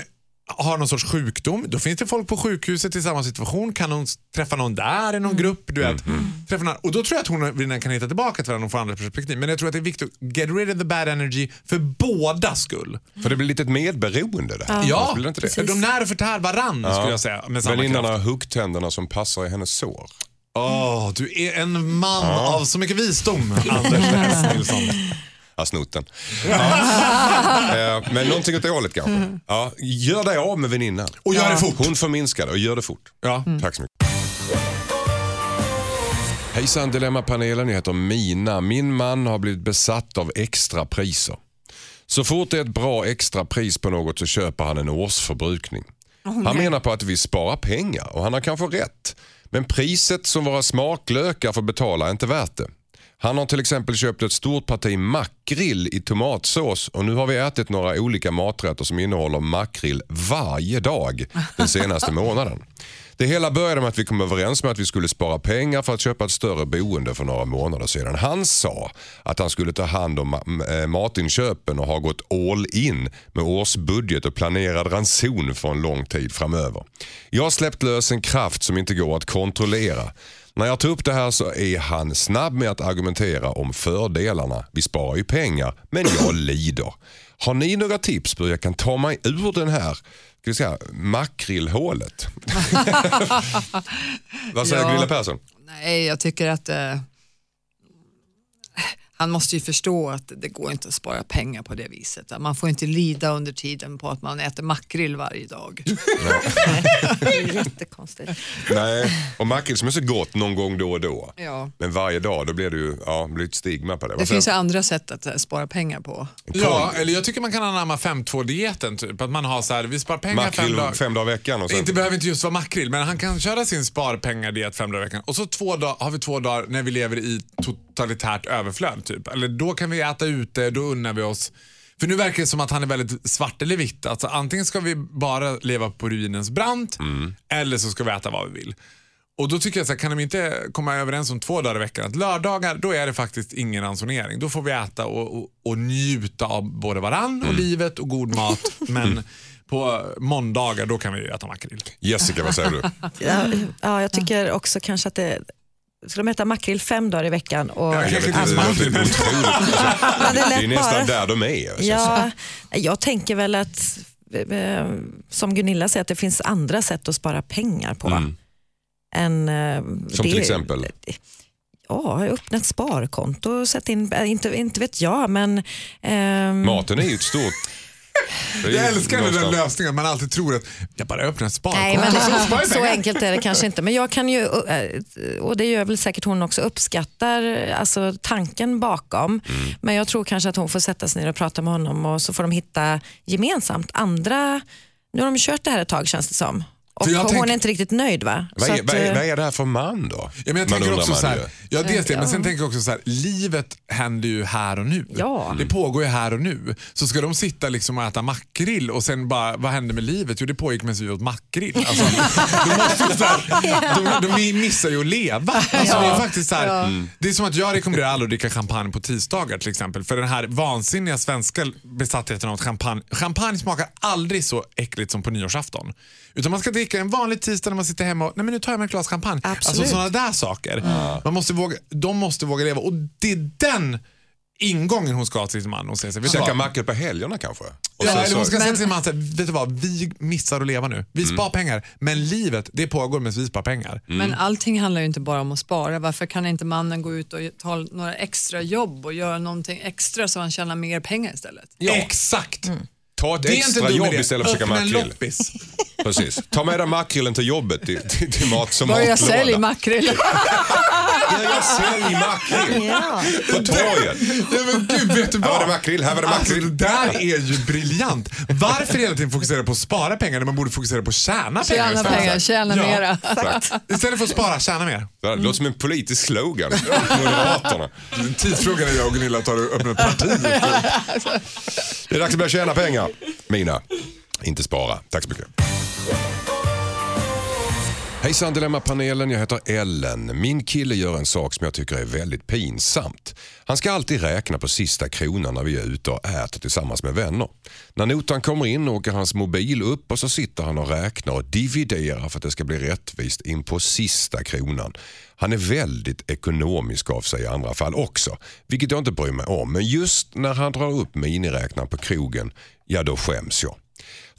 har någon sorts sjukdom, då finns det folk på sjukhuset i samma situation. Kan hon träffa någon där i någon grupp? Du vet. Träffa någon, och då tror jag att hon och kan hitta tillbaka till varandra och få andra perspektiv. Men jag tror att det är viktigt att get rid of the bad energy för båda skull. För det blir lite ett medberoende det här. Ja, Blir det inte det? de när och förtär varandra skulle jag säga. Väninnan har huggtänderna som passar i hennes sår. Åh, du är en man av så mycket visdom, *laughs* Anders S. Nilsson. Ja, snotten. Ja. *laughs* Eh, Men någonting åt det hållet kanske. Ja, gör dig av med väninnan. Och gör det fort. Hon förminskar det och gör det fort. Ja. Tack så mycket. Hejsan Dilemmapanelen, jag heter Mina. Min man har blivit besatt av extra priser. Så fort det är ett bra extra pris på något så köper han en årsförbrukning. han menar på att vi sparar pengar och han har kanske rätt. Men priset som våra smaklökar får betala är inte värt det. Han har till exempel köpt ett stort parti makrill i tomatsås och nu har vi ätit några olika maträtter som innehåller makrill varje dag den senaste månaden. Det hela började med att vi kom överens med att vi skulle spara pengar för att köpa ett större boende för några månader sedan. Han sa att han skulle ta hand om matinköpen eh, och har gått all in med årsbudget och planerad ranson för en lång tid framöver. Jag har släppt lös en kraft som inte går att kontrollera. När jag tar upp det här så är han snabb med att argumentera om fördelarna. Vi sparar ju pengar, men jag *laughs* lider. Har ni några tips på hur jag kan ta mig ur den här ska vi säga, makrillhålet? *laughs* Vad säger Ja. Gunilla Persson? Nej, jag tycker att eh, han måste ju förstå att det går inte att spara pengar på det viset. Man får inte lida under tiden på att man äter makrill varje dag. *laughs* Det är jättekonstigt. Nej, och makrill som är så gott någon gång då och då. Ja. Men varje dag, då blir det ju ja, det blir ett stigma på det. Det Vad finns ju andra sätt att eh, spara pengar på. Ja, eller jag tycker man kan anamma 5-2-dieten. Typ. Att man har så här, vi sparar pengar fem Makrill dagar. fem dagar i veckan och sen... Inte behöver inte just vara makrill, men han kan köra sin sparpengar-diet fem dagar i veckan. Och så två dagar, har vi två dagar när vi lever i totalitärt överflöd. Typ. Eller då kan vi äta ute, då unnar vi oss. För nu verkar det som att han är väldigt svart eller vitt. Alltså, antingen ska vi bara leva på ruinens brant eller så ska vi äta vad vi vill. Och då tycker jag så här, kan de inte komma överens om två dagar i veckan? Att lördagar, då är det faktiskt ingen ransonering. Då får vi äta och, och, och njuta av både varann och livet och god mat. *laughs* Men på måndagar, då kan vi ju äta makrill. Jessica, vad säger du? *laughs* Ja, ja, jag tycker också kanske att det Ska de äta makrill fem dagar i veckan? Och, Ja, Jag inte det. Alltså, det är det är nästan där de är. alltså. Ja, jag tänker väl att, eh, som Gunilla säger, att det finns andra sätt att spara pengar på. Mm. Än, eh, Som till exempel? Ja, öppna ett sparkonto, sätt in, äh, inte, inte vet jag men... ehm, Maten är ju ett stort... Jag älskar den där lösningen. Man alltid tror att jag bara öppnar ett sparkonto. Nej, men *laughs* så enkelt är det kanske inte. Men jag kan ju, och det gör väl säkert hon också, uppskattar alltså, tanken bakom. Mm. Men jag tror kanske att hon får sätta sig ner och prata med honom och så får de hitta gemensamt andra... Nu har de kört det här ett tag känns det som. Och För jag hon tänker- är inte riktigt nöjd va? Vad Så är, att, vad, är, eh, vad är det här för man då? Ja, men jag Man tänker undrar också man så här, ja, dels det, men sen tänker jag också så här, livet händer ju här och nu. Ja. Det pågår ju här och nu. Så ska de sitta liksom och äta makrill och sen bara, vad hände med livet? Jo, det pågick medan vi åt makrill. Alltså, *laughs* de, måste ju så här, de, de missar ju att leva. Alltså, det, är faktiskt så här, det är som att jag rekommenderar alla att dricka champagne på tisdagar till exempel. För den här vansinniga svenska besattheten av champagne, champagne smakar aldrig så äckligt som på nyårsafton. Utan man ska dricka en vanlig tisdag när man sitter hemma och nej men nu tar jag mig ett glas champagne. Absolut. Alltså sådana där saker. Man måste våga, de måste våga leva och det är den ingången hon ska ha till sin man och säga så här, Käka makrill på helgerna kanske? Och Ja, sen eller så- hon ska säga till sin man så här, vet du vad, vi missar att leva nu. Vi Mm. spar pengar, men livet det pågår medan vi spar pengar. Men allting handlar ju inte bara om att spara. Varför kan inte mannen gå ut och ta några extra jobb och göra någonting extra så han tjänar mer pengar istället? Exakt! Ta ett Det är inte extra jobb idé. istället för att käka Öppna en makrill. loppis. Precis. Ta med dig makrillen till jobbet till, till, till mat som Börja matlåda. sälja makrill. *laughs* Börja sälja makrill Ja. på torget. Ja, men gud, vet du Här var vad? det makrill, här var det Alltså, makrill. det där är ju briljant. Varför hela tiden fokusera på att spara pengar när man borde fokusera på att tjäna pengar Tjäna istället? pengar, tjäna Ja. mera. Istället för att spara, tjäna mer. Det låter som en politisk slogan. Moderaterna. En tidsfråga när jag och Gunilla tar och öppnar ett parti. *laughs* Det är dags att börja tjäna pengar. Mina, inte spara. Tack så mycket. Hejsan Dilemmapanelen, jag heter Ellen. Min kille gör en sak som jag tycker är väldigt pinsamt. Han ska alltid räkna på sista kronan när vi är ute och äter tillsammans med vänner. När notan kommer in åker hans mobil upp och så sitter han och räknar och dividerar för att det ska bli rättvist in på sista kronan. Han är väldigt ekonomisk av sig i andra fall också, vilket jag inte bryr mig om. Men just när han drar upp miniräknaren på krogen, ja då skäms jag.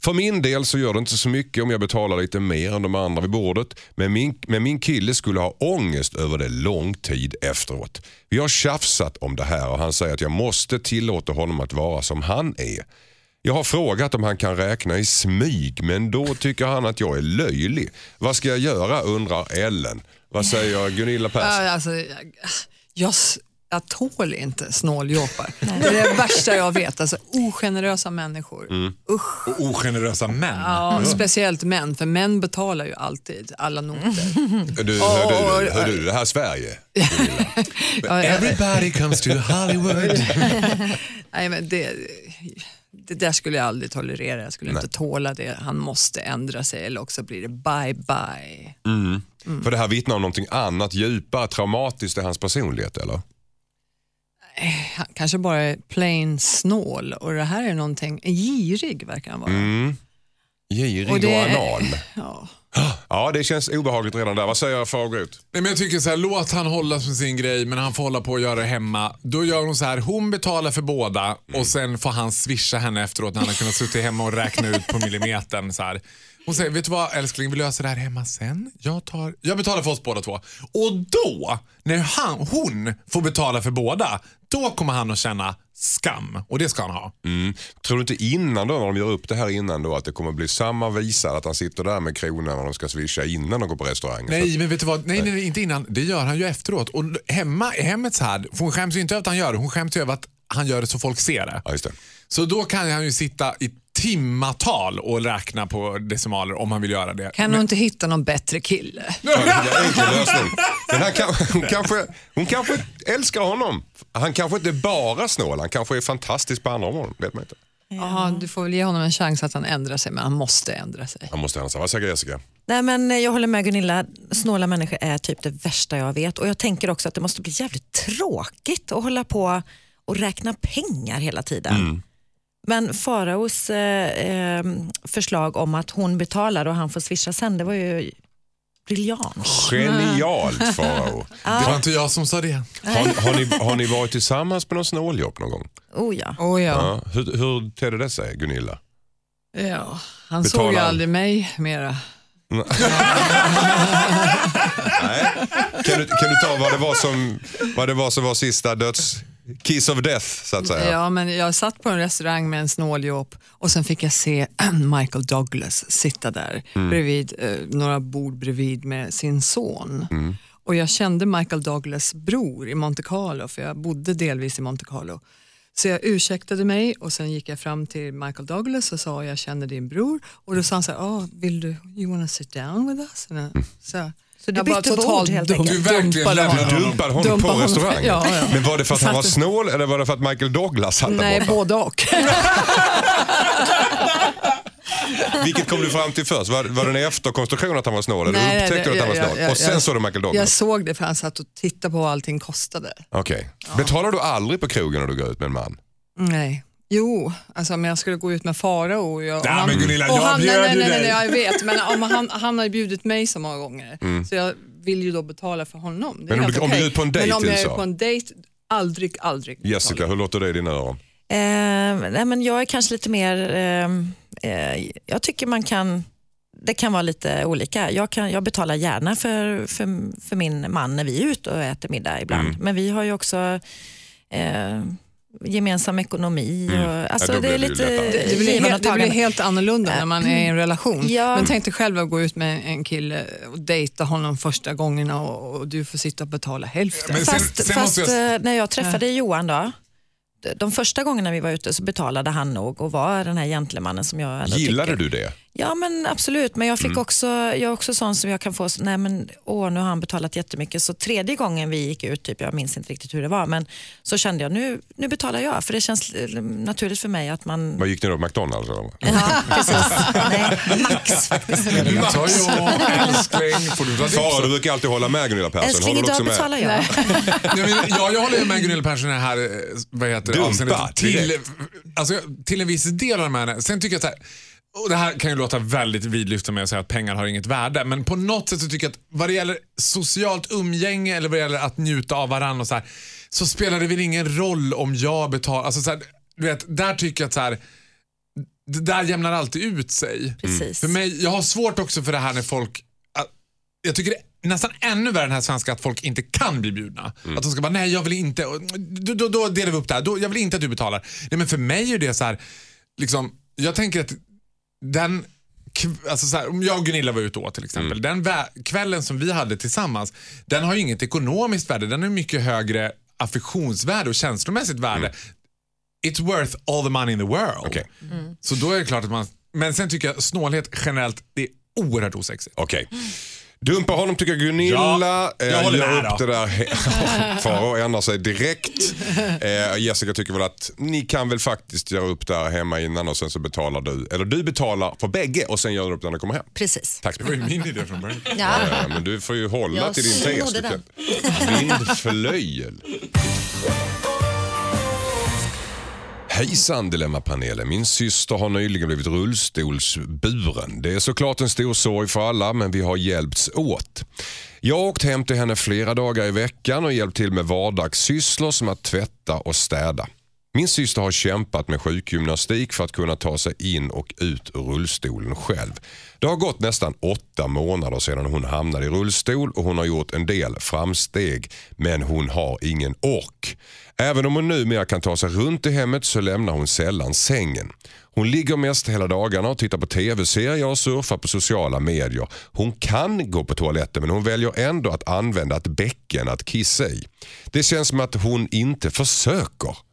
För min del så gör det inte så mycket om jag betalar lite mer än de andra vid bordet. Men min, men min kille skulle ha ångest över det lång tid efteråt. Vi har tjafsat om det här och han säger att jag måste tillåta honom att vara som han är. Jag har frågat om han kan räkna i smyg men då tycker han att jag är löjlig. Vad ska jag göra undrar Ellen. Vad säger Gunilla Persson? Alltså, jag, jag, tål inte snåljåpar. *laughs* Det är det värsta jag vet. Alltså, ogenerösa människor. Usch. Och ogenerösa män. Ja, Speciellt män, för män betalar ju alltid alla noter. Du, hör, du, hör du det här Sverige? *laughs* Everybody comes to Hollywood. *laughs* nej, men det, det där skulle jag aldrig tolerera. Jag skulle inte tåla det. Han måste ändra sig eller också blir det bye bye. Mm. För det här vittnar om någonting annat, djupare, traumatiskt i hans personlighet eller? Han kanske bara är plain snål och det här är någonting, girig verkar han vara. Mm. Girig Och och, det är- anal. *laughs* Ja. Ja, det känns obehagligt redan där. Vad säger Fagerut? Nej, men jag tycker så här, låt han hålla med sin grej men han får hålla på och göra det hemma. Då gör hon så här, hon betalar för båda och sen får han swisha henne efteråt när han har kunnat sitta hemma och räkna ut på millimetern. Så här. Hon säger, vet du vad älskling, vi löser det här hemma sen. Jag, tar, jag betalar för oss båda två. Och då, när han, hon får betala för båda, då kommer han att känna skam. Och det ska han ha. Mm. Tror du inte innan då, när de gör upp det här innan då, att det kommer bli samma visa att han sitter där med kronan när de ska swisha innan de går på restaurang? Så Nej, men vet du vad? Nej, nej, nej, inte innan. Det gör han ju efteråt. Och hemma i hemmet så här, för hon skäms ju inte över att han gör det. Hon skäms ju över att han gör det så folk ser det. Ja, det. Så då kan han ju sitta i timmatal och räkna på decimaler om han vill göra det. Kan du inte hitta någon bättre kille? *laughs* Enkel lösning. Men han kan, hon, kanske, hon kanske älskar honom. Han kanske inte bara snål, han kanske är fantastisk på andra områden. Vet man inte. Ja, du får väl ge honom en chans att han ändrar sig, men han måste ändra sig. Han måste hälsa. Vad säger Jessica? Nej, men jag håller med Gunilla, snåla människor är typ det värsta jag vet. Och Jag tänker också att det måste bli jävligt tråkigt att hålla på och räkna pengar hela tiden. Men Faraos eh, eh, förslag om att hon betalar och han får swisha sen, det var ju briljant. Genialt *laughs* Farao. Det var inte jag som sa det. Har, har, ni, har ni varit tillsammans på någon snåljobb någon gång? Oh ja. Oh, ja. Ja. Hur, hur tedde det sig Gunilla? Ja, han Betalar såg ju han? aldrig mig mera. *laughs* Nej. Kan, du, kan du ta vad det var som, vad det var, som var sista döds... Kiss of death så att säga. Ja, men jag satt på en restaurang med en snåljåp och sen fick jag se *clears throat* Michael Douglas sitta där bredvid, eh, några bord bredvid med sin son. Och jag kände Michael Douglas bror i Monte Carlo, för jag bodde delvis i Monte Carlo. Så jag ursäktade mig och sen gick jag fram till Michael Douglas och sa jag känner din bror. Och då sa han så här, oh, vill du, you wanna sit down with us? Och Så, Så du jag bara bytte bord totalt helt enkelt? Du verkligen dumpade lämnade honom. Du dumpade honom Dumpa på honom. restaurangen? Ja, ja. Men var det för att han var snål eller var det för att Michael Douglas satt där Nej, borta? både och. *laughs* Vilket kom du fram till först? Var, var det en efterkonstruktion att han var snål? Eller Nej, upptäckte du att han var jag- snål? jag- och sen jag- såg du Michael Jag Douglas? såg det för han satt och tittade på vad allting kostade. Okej. Betalar du aldrig på krogen när du går ut med en man? Nej. Jo, alltså om jag skulle gå ut med Farao. och jag- och Ja, han- men Gunilla, och jag han, bjöd nej, nej, nej, nej, jag vet, men om han, han har ju bjudit mig så många gånger. Så jag vill ju då betala för honom. Det är Men om helt du- om du okej. är ute på en dejt Men om jag är så? på en dejt, aldrig, aldrig. Jessica, betala. hur låter det i dina öron? Eh, nej, men jag är kanske lite mer... Eh, eh, jag tycker man kan... Det kan vara lite olika. Jag, kan, jag betalar gärna för, för, för min man när vi är ute och äter middag ibland. Men vi har ju också eh, gemensam ekonomi. Och, alltså, Ja, det är lite. Det blir, helt, det blir helt annorlunda när man är i en relation. Ja. Men tänk dig själv att gå ut med en kille och dejta honom första gångerna och, och du får sitta och betala hälften. Sen- Fast, sen fast jag- eh, när jag träffade Johan då, de- första gångerna vi var ute så betalade han nog och var den här gentlemannen som jag Gillade tycker. du det? Ja men absolut, men jag Mm. fick också, jag är också sån som jag kan få, så- nej men åh nu har han betalat jättemycket. Så tredje gången vi gick ut, typ, jag minns inte riktigt hur det var, men så kände jag nu, nu betalar jag. För det känns eh, naturligt för mig att man... Vad gick ni då McDonalds? Eller? Ja, precis. Nej, max faktiskt. det. Jag jag, älskling. Får du ta Sara, tipsen? du brukar alltid hålla med Gunilla Persson. Älskling, idag med? betalar jag. Nej, men, ja, jag håller ju med Gunilla Persson det här eh, vad heter det, Dumpa avseendet. Till, alltså, till en viss del av med henne. Sen tycker jag så här, och det här kan ju låta väldigt vidlyftigt med att säga att pengar har inget värde, men på något sätt så tycker jag att vad det gäller socialt umgänge eller vad det gäller att njuta av varandra och så här, så spelar det väl ingen roll om jag betalar. Alltså, så här, du vet, där tycker jag att så här, det där jämnar alltid ut sig. Precis. För mig, jag har svårt också för det här när folk, att- jag tycker det är nästan ännu värre den här svenska att folk inte kan bli bjudna. Att de ska bara, nej jag vill inte, då, då, då delar vi upp det här, då, jag vill inte att du betalar. Nej men för mig är det så här, liksom, jag tänker att den Alltså så här, om jag och Gunilla var ute och åt till exempel. Den vä- kvällen som vi hade tillsammans, den har ju inget ekonomiskt värde. Den har mycket högre affektionsvärde och känslomässigt värde. It's worth all the money in the world. Okej. Så då är det klart att man... Men sen tycker jag snålhet generellt, det är oerhört osexigt. Okej. Dumpa honom tycker Gunilla. Ja, jag eh, håller gör med upp då. det där. *laughs* *laughs* Farao ändrar sig direkt. Eh, Jessica tycker väl att ni kan väl faktiskt göra upp där hemma innan och sen så betalar du. Eller du betalar för bägge och sen gör du upp när du kommer hem. Precis. Tack så Det var ju min idé från början. Ja. Ja, men du får ju hålla Jag till din tes. Vindflöjel. Hejsan Dilemmapanelen. Min syster har nyligen blivit rullstolsburen. Det är såklart en stor sorg för alla men vi har hjälpts åt. Jag har åkt hem till henne flera dagar i veckan och hjälpt till med vardagssysslor som att tvätta och städa. Min syster har kämpat med sjukgymnastik för att kunna ta sig in och ut ur rullstolen själv. Det har gått nästan åtta månader sedan hon hamnade i rullstol och hon har gjort en del framsteg men hon har ingen ork. Även om hon numera kan ta sig runt i hemmet så lämnar hon sällan sängen. Hon ligger mest hela dagarna och tittar på tv-serier och surfar på sociala medier. Hon kan gå på toaletten men hon väljer ändå att använda ett bäcken att kissa i. Det känns som att hon inte försöker.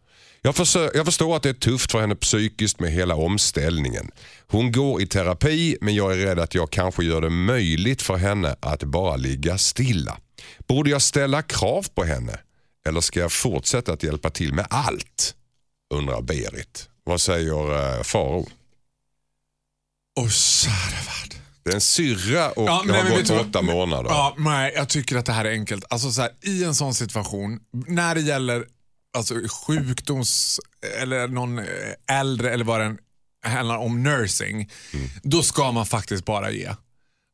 Jag, försö- jag förstår att det är tufft för henne psykiskt med hela omställningen. Hon går i terapi men jag är rädd att jag kanske gör det möjligt för henne att bara ligga stilla. Borde jag ställa krav på henne? Eller ska jag fortsätta att hjälpa till med allt? Undrar Berit. Vad säger uh, Faro? Kära värld. Det är en syrra och det har gått åtta månader. Ja, nej, jag tycker att det här är enkelt. Alltså så här, I en sån situation, när det gäller alltså, sjukdoms eller någon eh, äldre eller vad det än handlar om nursing, då ska man faktiskt bara ge.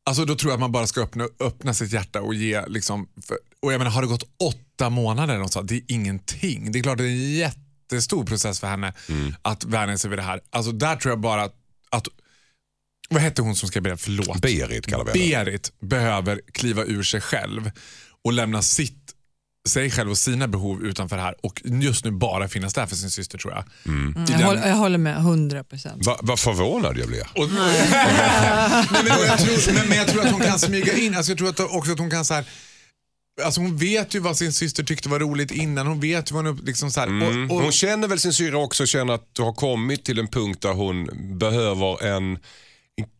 Alltså Då tror jag att man bara ska öppna, öppna sitt hjärta och ge. Liksom, för, och jag menar, Har det gått åtta månader, något sånt, det är ingenting. Det är klart det är en jättestor process för henne att vänja sig vid det här. Alltså Där tror jag bara att, att vad hette hon som skrev brev? Förlåt. Berit kallar vi henne. Berit behöver kliva ur sig själv och lämna sitt, sig själv och sina behov utanför här och just nu bara finnas där för sin syster tror jag. I Jag, den- håller, jag håller med 100 procent. Va- Vad förvånad jag blir. och, *laughs* Nej, men, jag tror, men, men jag tror att hon kan smyga in, alltså jag tror att också att hon kan så här, Alltså hon vet ju vad sin syster tyckte var roligt innan. Hon vet ju vad hon... Liksom så här, Mm. och, och, Hon känner väl sin syra också och känner att du har kommit till en punkt där hon behöver en,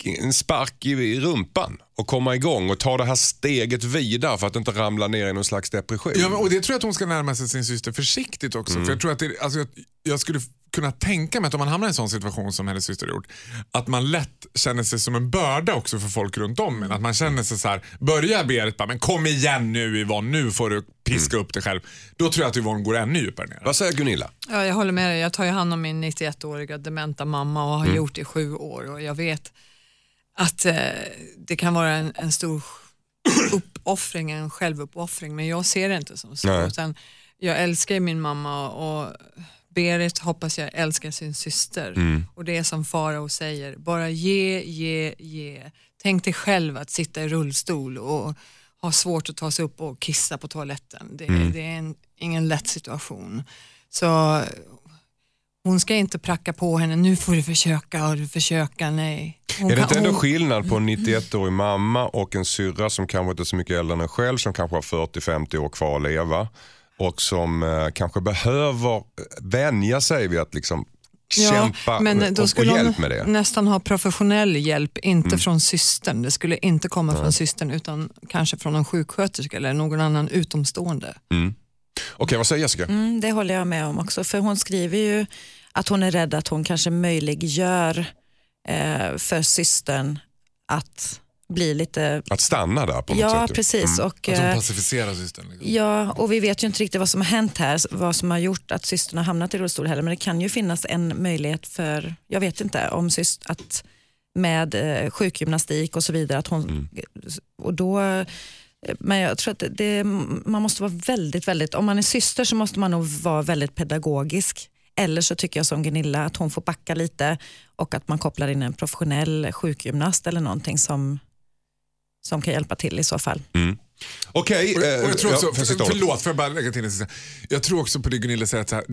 en spark i, rumpan och komma igång och ta det här steget vidare för att inte ramla ner i någon slags depression. Ja, men, och det tror jag att hon ska närma sig sin syster försiktigt också. Mm. För jag tror att det, alltså, jag, jag skulle kunna tänka mig att om man hamnar i en sån situation som hennes syster gjort, att man lätt känner sig som en börda också för folk runt om en. Att man känner sig så här, börjar Berit bara, men kom igen nu Yvonne, nu får du piska upp dig själv. Då tror jag att Yvonne går ännu djupare ner. Vad säger Gunilla? Ja, jag håller med dig. Jag tar ju hand om min 91-åriga dementa mamma och har gjort det i sju år och jag vet att eh, det kan vara en, en stor uppoffring, en självuppoffring men jag ser det inte som så. Nej. Utan jag älskar min mamma och Berit hoppas jag älskar sin syster. Och det är som Farao säger, bara ge, ge, ge. Tänk dig själv att sitta i rullstol och ha svårt att ta sig upp och kissa på toaletten. Det, det är en, ingen lätt situation. Så hon ska inte pracka på henne, nu får du försöka och du försöka, nej. Hon är det inte ändå hon- skillnad på en 91-årig mamma och en syrra som kanske inte är så mycket äldre än en själv som kanske har 40-50 år kvar att leva och som eh, kanske behöver eh, vänja sig vid att liksom kämpa men och, då och, och skulle hjälp hon med det. Mm. nästan ha professionell hjälp, inte från systern. Det skulle inte komma från systern utan kanske från någon sjuksköterska eller någon annan utomstående. Okej, vad säger Jessica? Mm, det håller jag med om också. För hon skriver ju att hon är rädd att hon kanske möjliggör eh, för systern att bli lite... Att stanna där på något Ja, sätt. ju. precis. Och, Att hon eh, pacificerar systern. Liksom. Ja, och vi vet ju inte riktigt vad som har hänt här, vad som har gjort att systern har hamnat i rullstol heller. Men det kan ju finnas en möjlighet för, jag vet inte, om syst, att med eh, sjukgymnastik och så vidare. Att hon, och då, men jag tror att det- man måste vara väldigt, väldigt, om man är syster så måste man nog vara väldigt pedagogisk. Eller så tycker jag som Gunilla att hon får backa lite och att man kopplar in en professionell sjukgymnast eller någonting som, som kan hjälpa till i så fall. Okej, Och, och eh, jag tror också, ja, för för, förlåt, får jag bara lägga till en. Jag tror också på det Gunilla säger, att så här,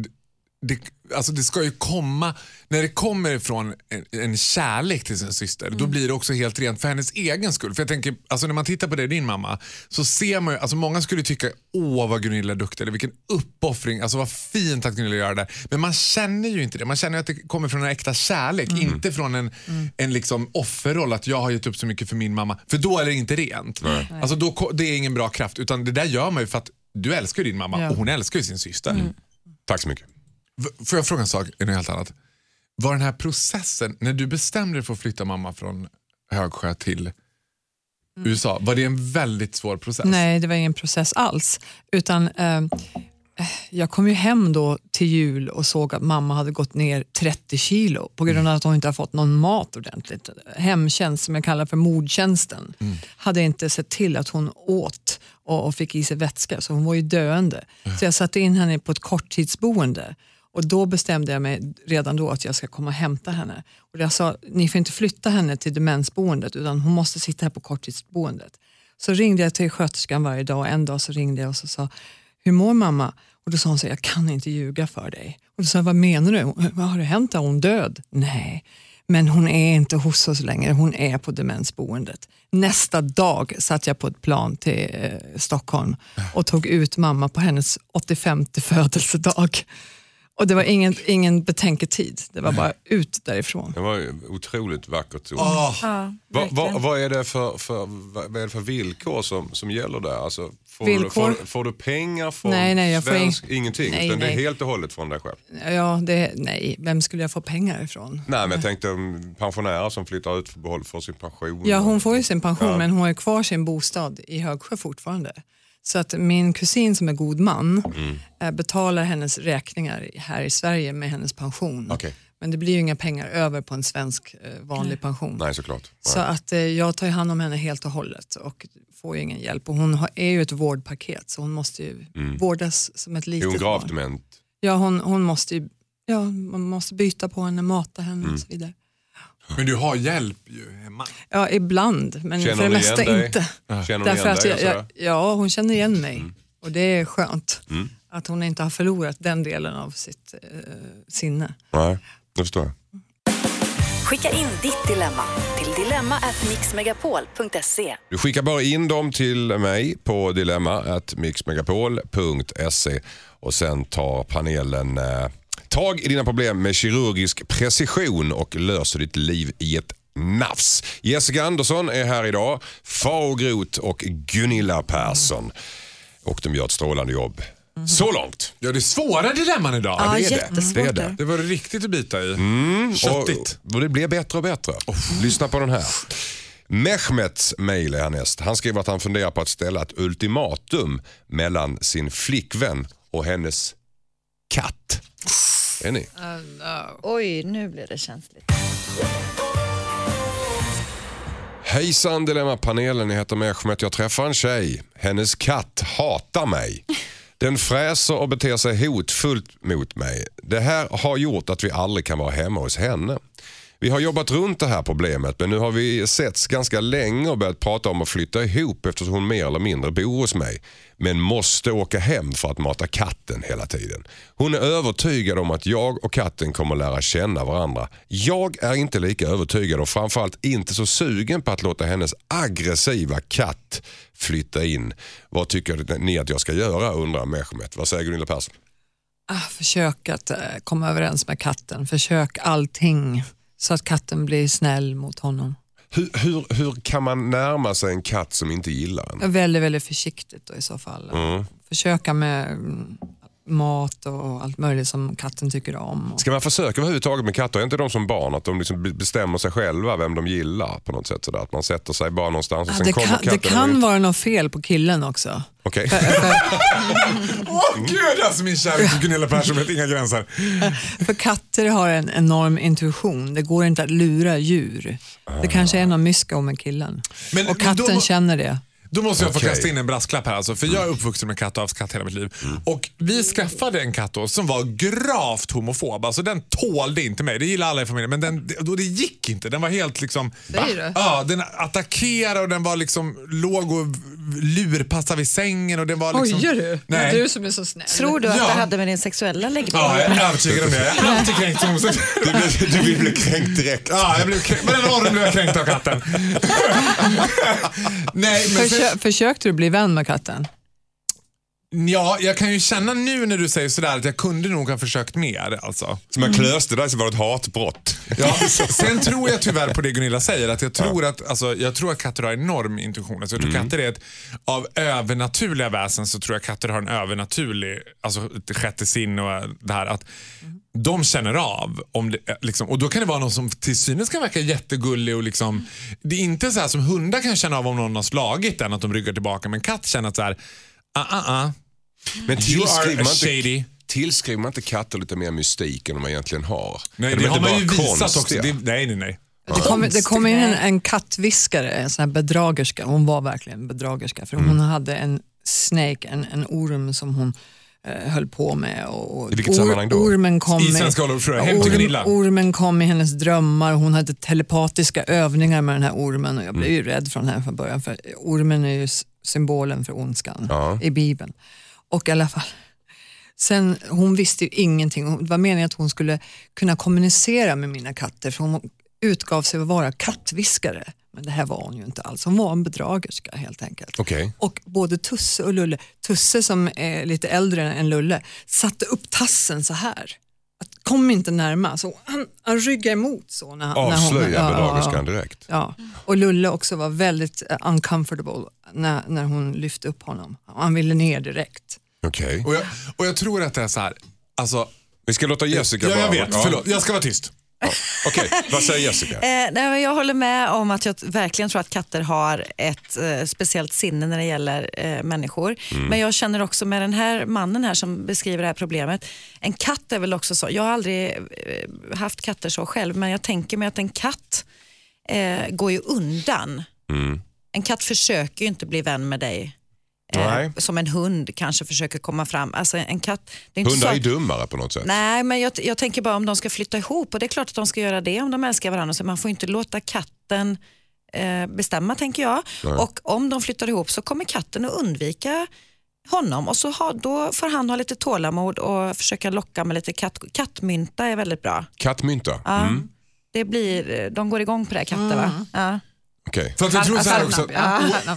det, alltså det ska ju komma, när det kommer ifrån en, en kärlek till sin syster, då blir det också helt rent för hennes egen skull. För jag tänker, alltså när man tittar på det, din mamma, så ser man ju, alltså många skulle tycka, åh vad Gunilla är duktig, eller vilken uppoffring, alltså vad fint att Gunilla gör det. Men man känner ju inte det, man känner ju att det kommer från en äkta kärlek, inte från en, en liksom offerroll, att jag har gett upp så mycket för min mamma. För då är det inte rent. Alltså då, det är ingen bra kraft, utan det där gör man ju för att du älskar din mamma Ja. och hon älskar sin syster. Tack så mycket. Får jag fråga en sak, är helt annat? Var den här processen, när du bestämde dig för att flytta mamma från Högsjö till USA, var det en väldigt svår process? Nej, det var ingen process alls. Utan eh, Jag kom ju hem då till jul och såg att mamma hade gått ner 30 kilo på grund av att hon inte har fått någon mat ordentligt. Hemtjänst, som jag kallar för mordtjänsten, hade inte sett till att hon åt och, och fick i sig vätska, så hon var ju döende. Så jag satte in henne på ett korttidsboende och då bestämde jag mig redan då att jag ska komma och hämta henne. Och jag sa, ni får inte flytta henne till demensboendet utan hon måste sitta här på korttidsboendet. Så ringde jag till sköterskan varje dag och en dag så ringde jag och så sa, hur mår mamma? Och då sa hon så jag kan inte ljuga för dig. Och då sa jag, vad menar du? Vad har det hänt? Är hon död? Nej, men hon är inte hos oss längre, hon är på demensboendet. Nästa dag satt jag på ett plan till eh, Stockholm och tog ut mamma på hennes 85 födelsedag. Och det var ingen, ingen betänketid, det var bara ut därifrån. Det var ju otroligt vackert. Åh, Ja, Vad verkligen. va, vad är det för, för, vad är det för villkor som, som gäller där? Alltså, får, Villkor? Du, får, får du pengar från Nej, nej, jag får svensk? Ingenting, Nej, utan det är nej. helt och hållet från dig själv? Ja, det, nej, vem skulle jag få pengar ifrån? Nej, men jag tänkte om pensionärer som flyttar ut för behåll får sin pension. Ja, hon får ju sin pension Ja. men hon har kvar sin bostad i Högsjö fortfarande. Så att min kusin som är god man Mm. eh, betalar hennes räkningar här i Sverige med hennes pension. Okej. Men det blir ju inga pengar över på en svensk eh, vanlig pension. Nej, såklart. Så att eh, jag tar hand om henne helt och hållet och får ju ingen hjälp. Och hon är ju ett vårdpaket så hon måste ju vårdas som ett Är litet hon gravt barn. dement? Ja, hon, hon måste ju, ja, man måste byta på henne, mata henne Mm. och så vidare. Men du har hjälp ju hemma. Ja, ibland, men Känner för det mesta dig? inte. Känner hon Därför igen att dig? jag? Mm. ja, hon känner igen mig och det är skönt att hon inte har förlorat den delen av sitt eh, sinne. Nej, det förstår jag. Skicka in ditt dilemma till dilemma@mixmegapol.se. Du skickar bara in dem till mig på dilemma.mixmegapol.se och sen tar panelen eh, tag i dina problem med kirurgisk precision och löser ditt liv i ett nafs. Jessica Andersson är här idag, Faro Groth och Gunilla Persson. Och de gör ett strålande jobb. Så långt. Ja, det är svåra dilemman idag. Ja, det, är det. Det är det. det. var riktigt att bita i. Köttigt. Och, och det blir bättre och bättre. Lyssna på den här. Mehmets mejl är härnäst. Han skriver att han funderar på att ställa ett ultimatum mellan sin flickvän och hennes katt. Är ni? Oj, nu blir det känsligt. Hejsan Dilemma-panelen, jag heter Mehmet. Jag träffar en tjej. Hennes katt hatar mig. Den fräser och beter sig hotfullt mot mig. Det här har gjort att vi aldrig kan vara hemma hos henne. Vi har jobbat runt det här problemet men nu har vi setts ganska länge och börjat prata om att flytta ihop eftersom hon mer eller mindre bor hos mig. Men måste åka hem för att mata katten hela tiden. Hon är övertygad om att jag och katten kommer lära känna varandra. Jag är inte lika övertygad och framförallt inte så sugen på att låta hennes aggressiva katt flytta in. Vad tycker ni att jag ska göra undrar Mehmet. Vad säger Gunilla Persson? Ah, försök att eh, komma överens med katten, försök allting så att katten blir snäll mot honom. Hur, hur, hur kan man närma sig en katt som inte gillar en? Väldigt, väldigt försiktigt då i så fall. Mm. Försöka med mat och allt möjligt som katten tycker om. Ska man försöka överhuvudtaget med katter? Är inte de som barn att de liksom be- bestämmer sig själva vem de gillar på något sätt? Sådär. Att man sätter sig bara någonstans och Ah, sen det kommer kan, katten det kan ut. vara något fel på killen också. Okej. *laughs* Åh gud, alltså min kärlek till Gunilla Persson vet inga gränser. För katter har en enorm intuition. Det går inte att lura djur. Det kanske är något mysko med killen. Men- och men då katten känner det. Då måste jag få Okej. kasta in en brasklapp här. Alltså, för Jag är uppvuxen med katt och har haft katt hela mitt liv. Och Vi skaffade en katt då, som var gravt homofob. Alltså, den tålde inte mig. Det gillar alla i familjen. Men den, då det gick inte. Den var helt liksom... Du? Ja, den attackerade och den var liksom låg och lurpassade vid sängen och det var liksom... Ojar du? Nej. Du som är så snäll. Tror du att Ja. det hade med din sexuella läggning Ja, jag är övertygad om det. Jag har alltid kränkt homosexuella. Du, blir- du vill bli kränkt direkt. Ja, jag blev kränkt. Den ormen blev jag kränkt av katten. *laughs* Nej, men sen, försökte du bli vän med katten? Ja, jag kan ju känna nu när du säger sådär att jag kunde nog ha försökt mer. Alltså. Så man klöste dig så var det ett hatbrott. Ja, *laughs* sen tror jag tyvärr på det Gunilla säger. Att jag, tror att, alltså, jag tror att katter har enorm intuition. Alltså, jag tror katter är ett, av övernaturliga väsen så tror jag katter har en övernaturlig, alltså sjätte sinne och det här att de känner av. Om det, liksom, och då kan det vara någon som till synes kan verka jättegullig och liksom, det är inte så här som hundar kan känna av om någon har slagit den, att de ryggar tillbaka. Men katt känner att så här, ah, ah, ah, Men tillskriver man, inte, tillskriver man inte katter lite mer mystik än de egentligen har? Nej, Är de det har man ju visat konstiga? också. Det, nej, nej, nej. Det kom, det kom in en, en kattviskare, en sån här bedragerska. Hon var verkligen en bedragerska. För hon hade en snake, en, en orm som hon eh, höll på med. Och, och I vilket sammanhang då? Ormen kom I Svenska jag. Hem till Gunilla. ormen kom i hennes drömmar. Hon hade telepatiska övningar med den här ormen. Och jag blev ju rädd från henne från början. För ormen är ju symbolen för ondskan Ja. i Bibeln. Och i alla fall, Sen, hon visste ju ingenting. Det var meningen att hon skulle kunna kommunicera med mina katter för hon utgav sig att vara kattviskare. Men det här var hon ju inte alls. Hon var en bedragerska helt enkelt. Okej. Och både Tusse och Lulle, Tusse som är lite äldre än Lulle, satte upp tassen så här. Att, kom inte närma. Så han, han ryggade emot så. När, när hon, Avslöja ja, bedragerskan ja, direkt. Ja. Och Lulle också var väldigt eh, uncomfortable när, när hon lyfte upp honom. Han ville ner direkt. Okej. Och jag, och jag tror att det är så här, alltså, Vi ska låta Jessica ja, jag vet, Ja. förlåt, jag ska vara tyst. Okej, vad säger Jessica? *laughs* Eh, nej, jag håller med om att jag verkligen tror att katter har ett eh, speciellt sinne när det gäller eh, människor. Men jag känner också med den här mannen här som beskriver det här problemet. En katt är väl också så. Jag har aldrig eh, haft katter så själv men jag tänker mig att en katt eh, går ju undan. En katt försöker ju inte bli vän med dig. Nej. Eh, som en hund kanske försöker komma fram. Alltså en katt, det är inte Hundar så är dummare på något sätt. Nej, men jag, jag tänker bara om de ska flytta ihop och det är klart att de ska göra det om de älskar varandra. Så man får inte låta katten eh, bestämma tänker jag. Och om de flyttar ihop så kommer katten att undvika honom och så ha, då får han ha lite tålamod och försöka locka med lite katt, kattmynta är väldigt bra. Kattmynta? Ja. Mm. Det blir, de går igång på det katter va? Ja. Okej. För att jag tror så här också,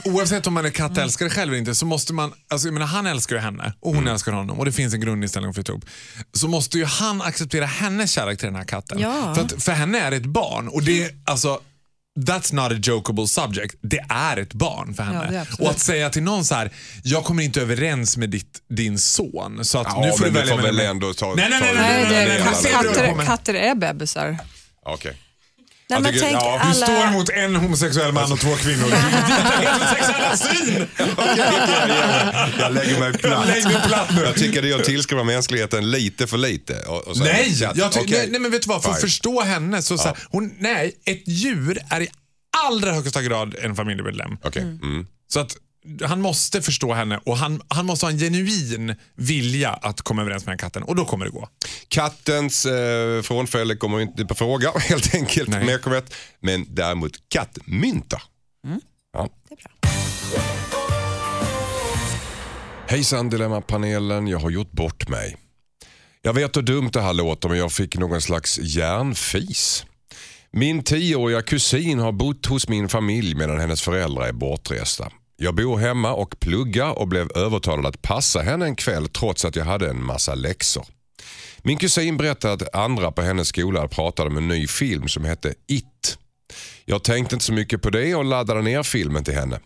oavsett om man är kattälskare själv eller inte så måste man, alltså jag menar han älskar ju henne och hon älskar honom och det finns en grundinställning att flytta ihop. Så måste ju han acceptera hennes kärlek till den här katten. Ja. För, att, för henne är det ett barn och det alltså That's not a jokeable subject. Det är ett barn för henne. Ja, och att säga till någon så här, jag kommer inte överens med ditt, din son. Så att Ja, nu får men du du välja får väl mellan- ändå ta- nej, nej, ta nej, det nej, Nej, nej, det, nej, nej, katter, nej, nej, nej, nej. katter är bebisar. Okej. Nej, men tycker- tänk ja, alla... står mot en homosexuell man och två kvinnor. *laughs* Heterosexuella svin! Jag lägger mig platt. Lägg dig platt nu. Jag tycker att tillskriva mänskligheten lite för lite. Och, och Nej, Ja, jag ty- okej. nej, nej, men vet du vad? För att förstå henne så, så här, hon, nej, ett djur är i allra högsta grad en familjemedlem. Okej. Mm. Så att han måste förstå henne och han, han måste ha en genuin vilja att komma överens med den katten och då kommer det gå. Kattens eh, frånfälle kommer inte på fråga *laughs* helt enkelt. Nej. Mer korrekt. Men däremot kattmynta. Ja. Det är bra. Hejsan Dilemmapanelen, jag har gjort bort mig. Jag vet hur dumt det här låter men jag fick någon slags hjärnfis. Min tioåriga kusin har bott hos min familj medan hennes föräldrar är bortresta. Jag bor hemma och pluggar och blev övertalad att passa henne en kväll trots att jag hade en massa läxor. Min kusin berättade att andra på hennes skola pratade om en ny film som hette It. Jag tänkte inte så mycket på det och laddade ner filmen till henne.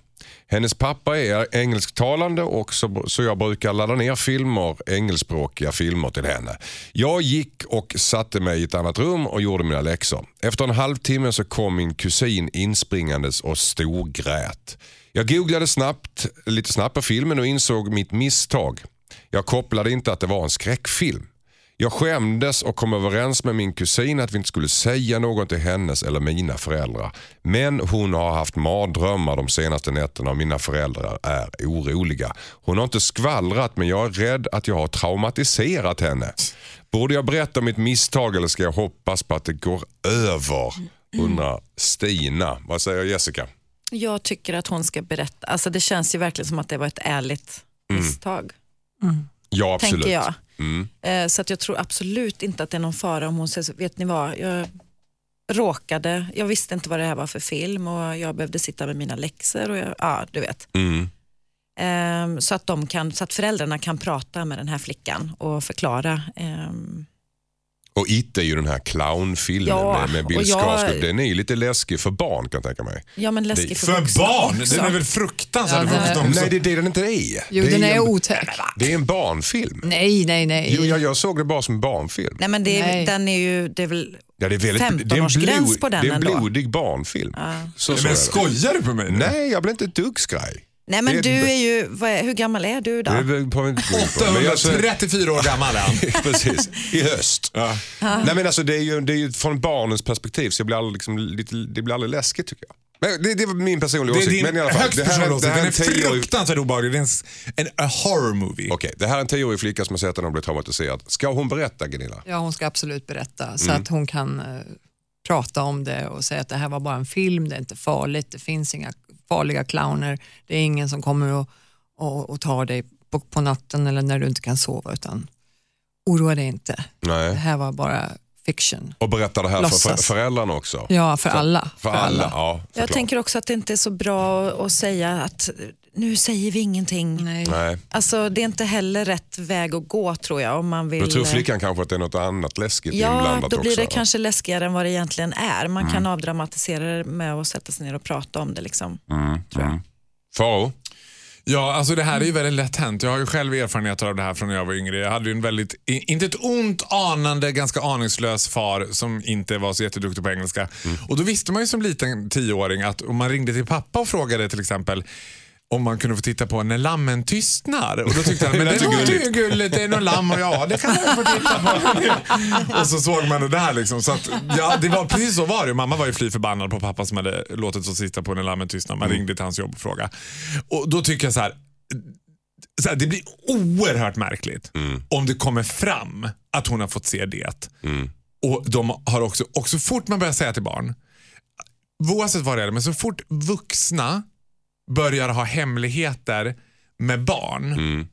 Hennes pappa är engelsktalande och så, så jag brukar ladda ner filmer, engelskspråkiga filmer till henne. Jag gick och satte mig i ett annat rum och gjorde mina läxor. Efter en halvtimme så kom min kusin inspringandes och storgrät. Jag googlade snabbt, lite snabbt på filmen och insåg mitt misstag. Jag kopplade inte att det var en skräckfilm. Jag skämdes och kom överens med min kusin att vi inte skulle säga något till hennes eller mina föräldrar. Men hon har haft mardrömmar de senaste nätterna och mina föräldrar är oroliga. Hon har inte skvallrat men jag är rädd att jag har traumatiserat henne. Borde jag berätta om mitt misstag eller ska jag hoppas på att det går över? Undrar Stina. Vad säger Jessica? Jag tycker att hon ska berätta. Alltså det känns ju verkligen som att det var ett ärligt misstag. Ja, absolut. Tänker jag. Mm. Eh, så att jag tror absolut inte att det är någon fara om hon säger så, vet ni vad, jag råkade, jag visste inte vad det här var för film och jag behövde sitta med mina läxor och jag, ja du vet. Mm. Ehm, så, att de kan, så att föräldrarna kan prata med den här flickan och förklara. ehm, Och It är ju den här clownfilmen Ja, med, med Bill jag- Skarsgård. Den är ju lite läskig för barn kan jag tänka mig. ja men läskig för, För vuxna barn? också. Den är väl fruktansvärd Ja, för den är- vuxna också? Nej, det är det den inte är. Jo, det den är en, otäck. Det är en barnfilm. Nej, nej, nej. Jo, jag, jag såg det bara som en barnfilm. Nej men det är, Nej. den är ju, det är väl, Ja, det är väldigt, det är en 15-årsgräns på den Det är en ändå. blodig barnfilm. Så, så är Men det. skojar du på mig nu? Nej, jag blir inte ett dugg skraj. Nej men Det- du är ju, vad är, hur gammal är du då? Det behöver inte gå in på. Men jag säger- 834 år gammal är han. *laughs* Precis, i höst. Ja. Nej, men alltså, det, är ju, det är ju från barnens perspektiv så jag blir aldrig, liksom, lite, det blir aldrig läskigt tycker jag. Men det, det var min personliga Det är åsikt. din Men i alla fall, högst det här, personliga det åsikt. här Den en är fruktansvärt obehaglig. Det är en, horror movie. Okej, det här är en tioårig flicka som har sett den och blivit traumatiserad. Ska hon berätta Gunilla? Ja, hon ska absolut berätta så Mm. att hon kan eh, prata om det och säga att det här var bara en film, det är inte farligt, det finns inga farliga clowner, det är ingen som kommer och, och, och tar dig på, på natten eller när du inte kan sova utan oroa dig inte. Det Nej. här var bara fiction. Och berätta det här för, för Låtsas. föräldrarna också? Ja, för alla. För alla, ja. Jag tänker också att det inte är så bra att- säga att nu säger vi ingenting. Nej. Nej. Alltså, det är inte heller rätt väg att gå tror jag. Om man vill, Då tror flickan kanske att det är något annat läskigt Ja, inblandat då blir också. det kanske läskigare än vad det egentligen är. Man kan avdramatisera det med att sätta sig ner och prata om det. Liksom. Mm, mm. Faro? Ja, alltså det här är ju väldigt lätt hänt. Jag har ju själv erfarenheter av det här från när jag var yngre. Jag hade ju en väldigt, inte ett ont anande, ganska aningslös far som inte var så jätteduktig på engelska. Och då visste man ju som liten tioåring att om man ringde till pappa och frågade till exempel om man kunde få titta på När lammen tystnar. Och då tyckte han, men *laughs* det Det låter ju gulligt, det är någon lamm och ja, det kan man få titta på. och så såg man det där liksom. Så att, ja, det var precis så var det. Mamma var ju fly förbannad på pappa som hade låtit oss titta på När lammen tystnar. Man ringde till hans jobb och frågade. Och då tycker jag så här, så här, det blir oerhört märkligt om det kommer fram att hon har fått se det. Och de har också, och så fort man börjar säga till barn, oavsett vad det är, men så fort vuxna börjar ha hemligheter med barn,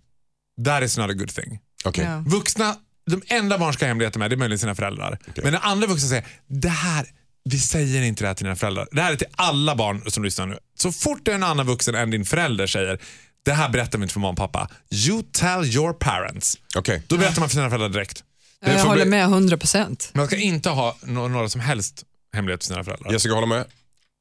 that is not a good thing. Okej. Ja. Vuxna, de enda barn ska ha hemligheter med det är möjligen sina föräldrar. Men när andra vuxna säger, det här, vi säger inte det här till dina föräldrar. Det här är till alla barn som lyssnar nu. Så fort det är en annan vuxen än din förälder säger, det här berättar vi inte för mamma och pappa. You tell your parents. Okej. Då berättar man för sina föräldrar direkt. Ja, Jag håller bli- med 100 procent. Man ska inte ha no- några som helst hemligheter för sina föräldrar. Jessica håller med?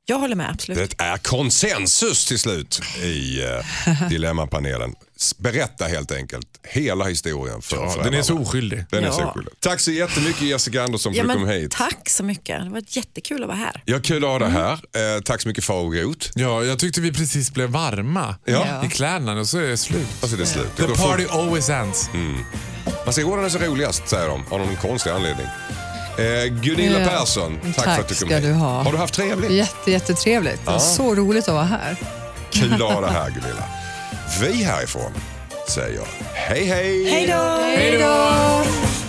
Jag håller med, absolut. Det är konsensus till slut i uh, Dilemmapanelen. Berätta helt enkelt hela historien för Ja, den är så oskyldig. Den är så Ja. oskyldig. Tack så jättemycket Jessica Andersson för Ja, att du kom hit. tack så mycket. Det var jättekul att vara här. Ja, kul att ha dig här. Eh, tack så mycket Faro Groth. Ja, jag tyckte vi precis blev varma Ja. i kläderna och så är det slut. Och så är det slut. Det The party always ends. Man säger åren är så roligast, säger de, av någon konstig anledning. Eh, Gunilla Ja. Persson, tack, Tack för att du kom ska hit. du ha. Har du haft trevligt? Jätte, jättetrevligt. Det var så roligt att vara här. Kul att ha *laughs* dig här Gunilla. Vi härifrån säger hej hej. Hej då!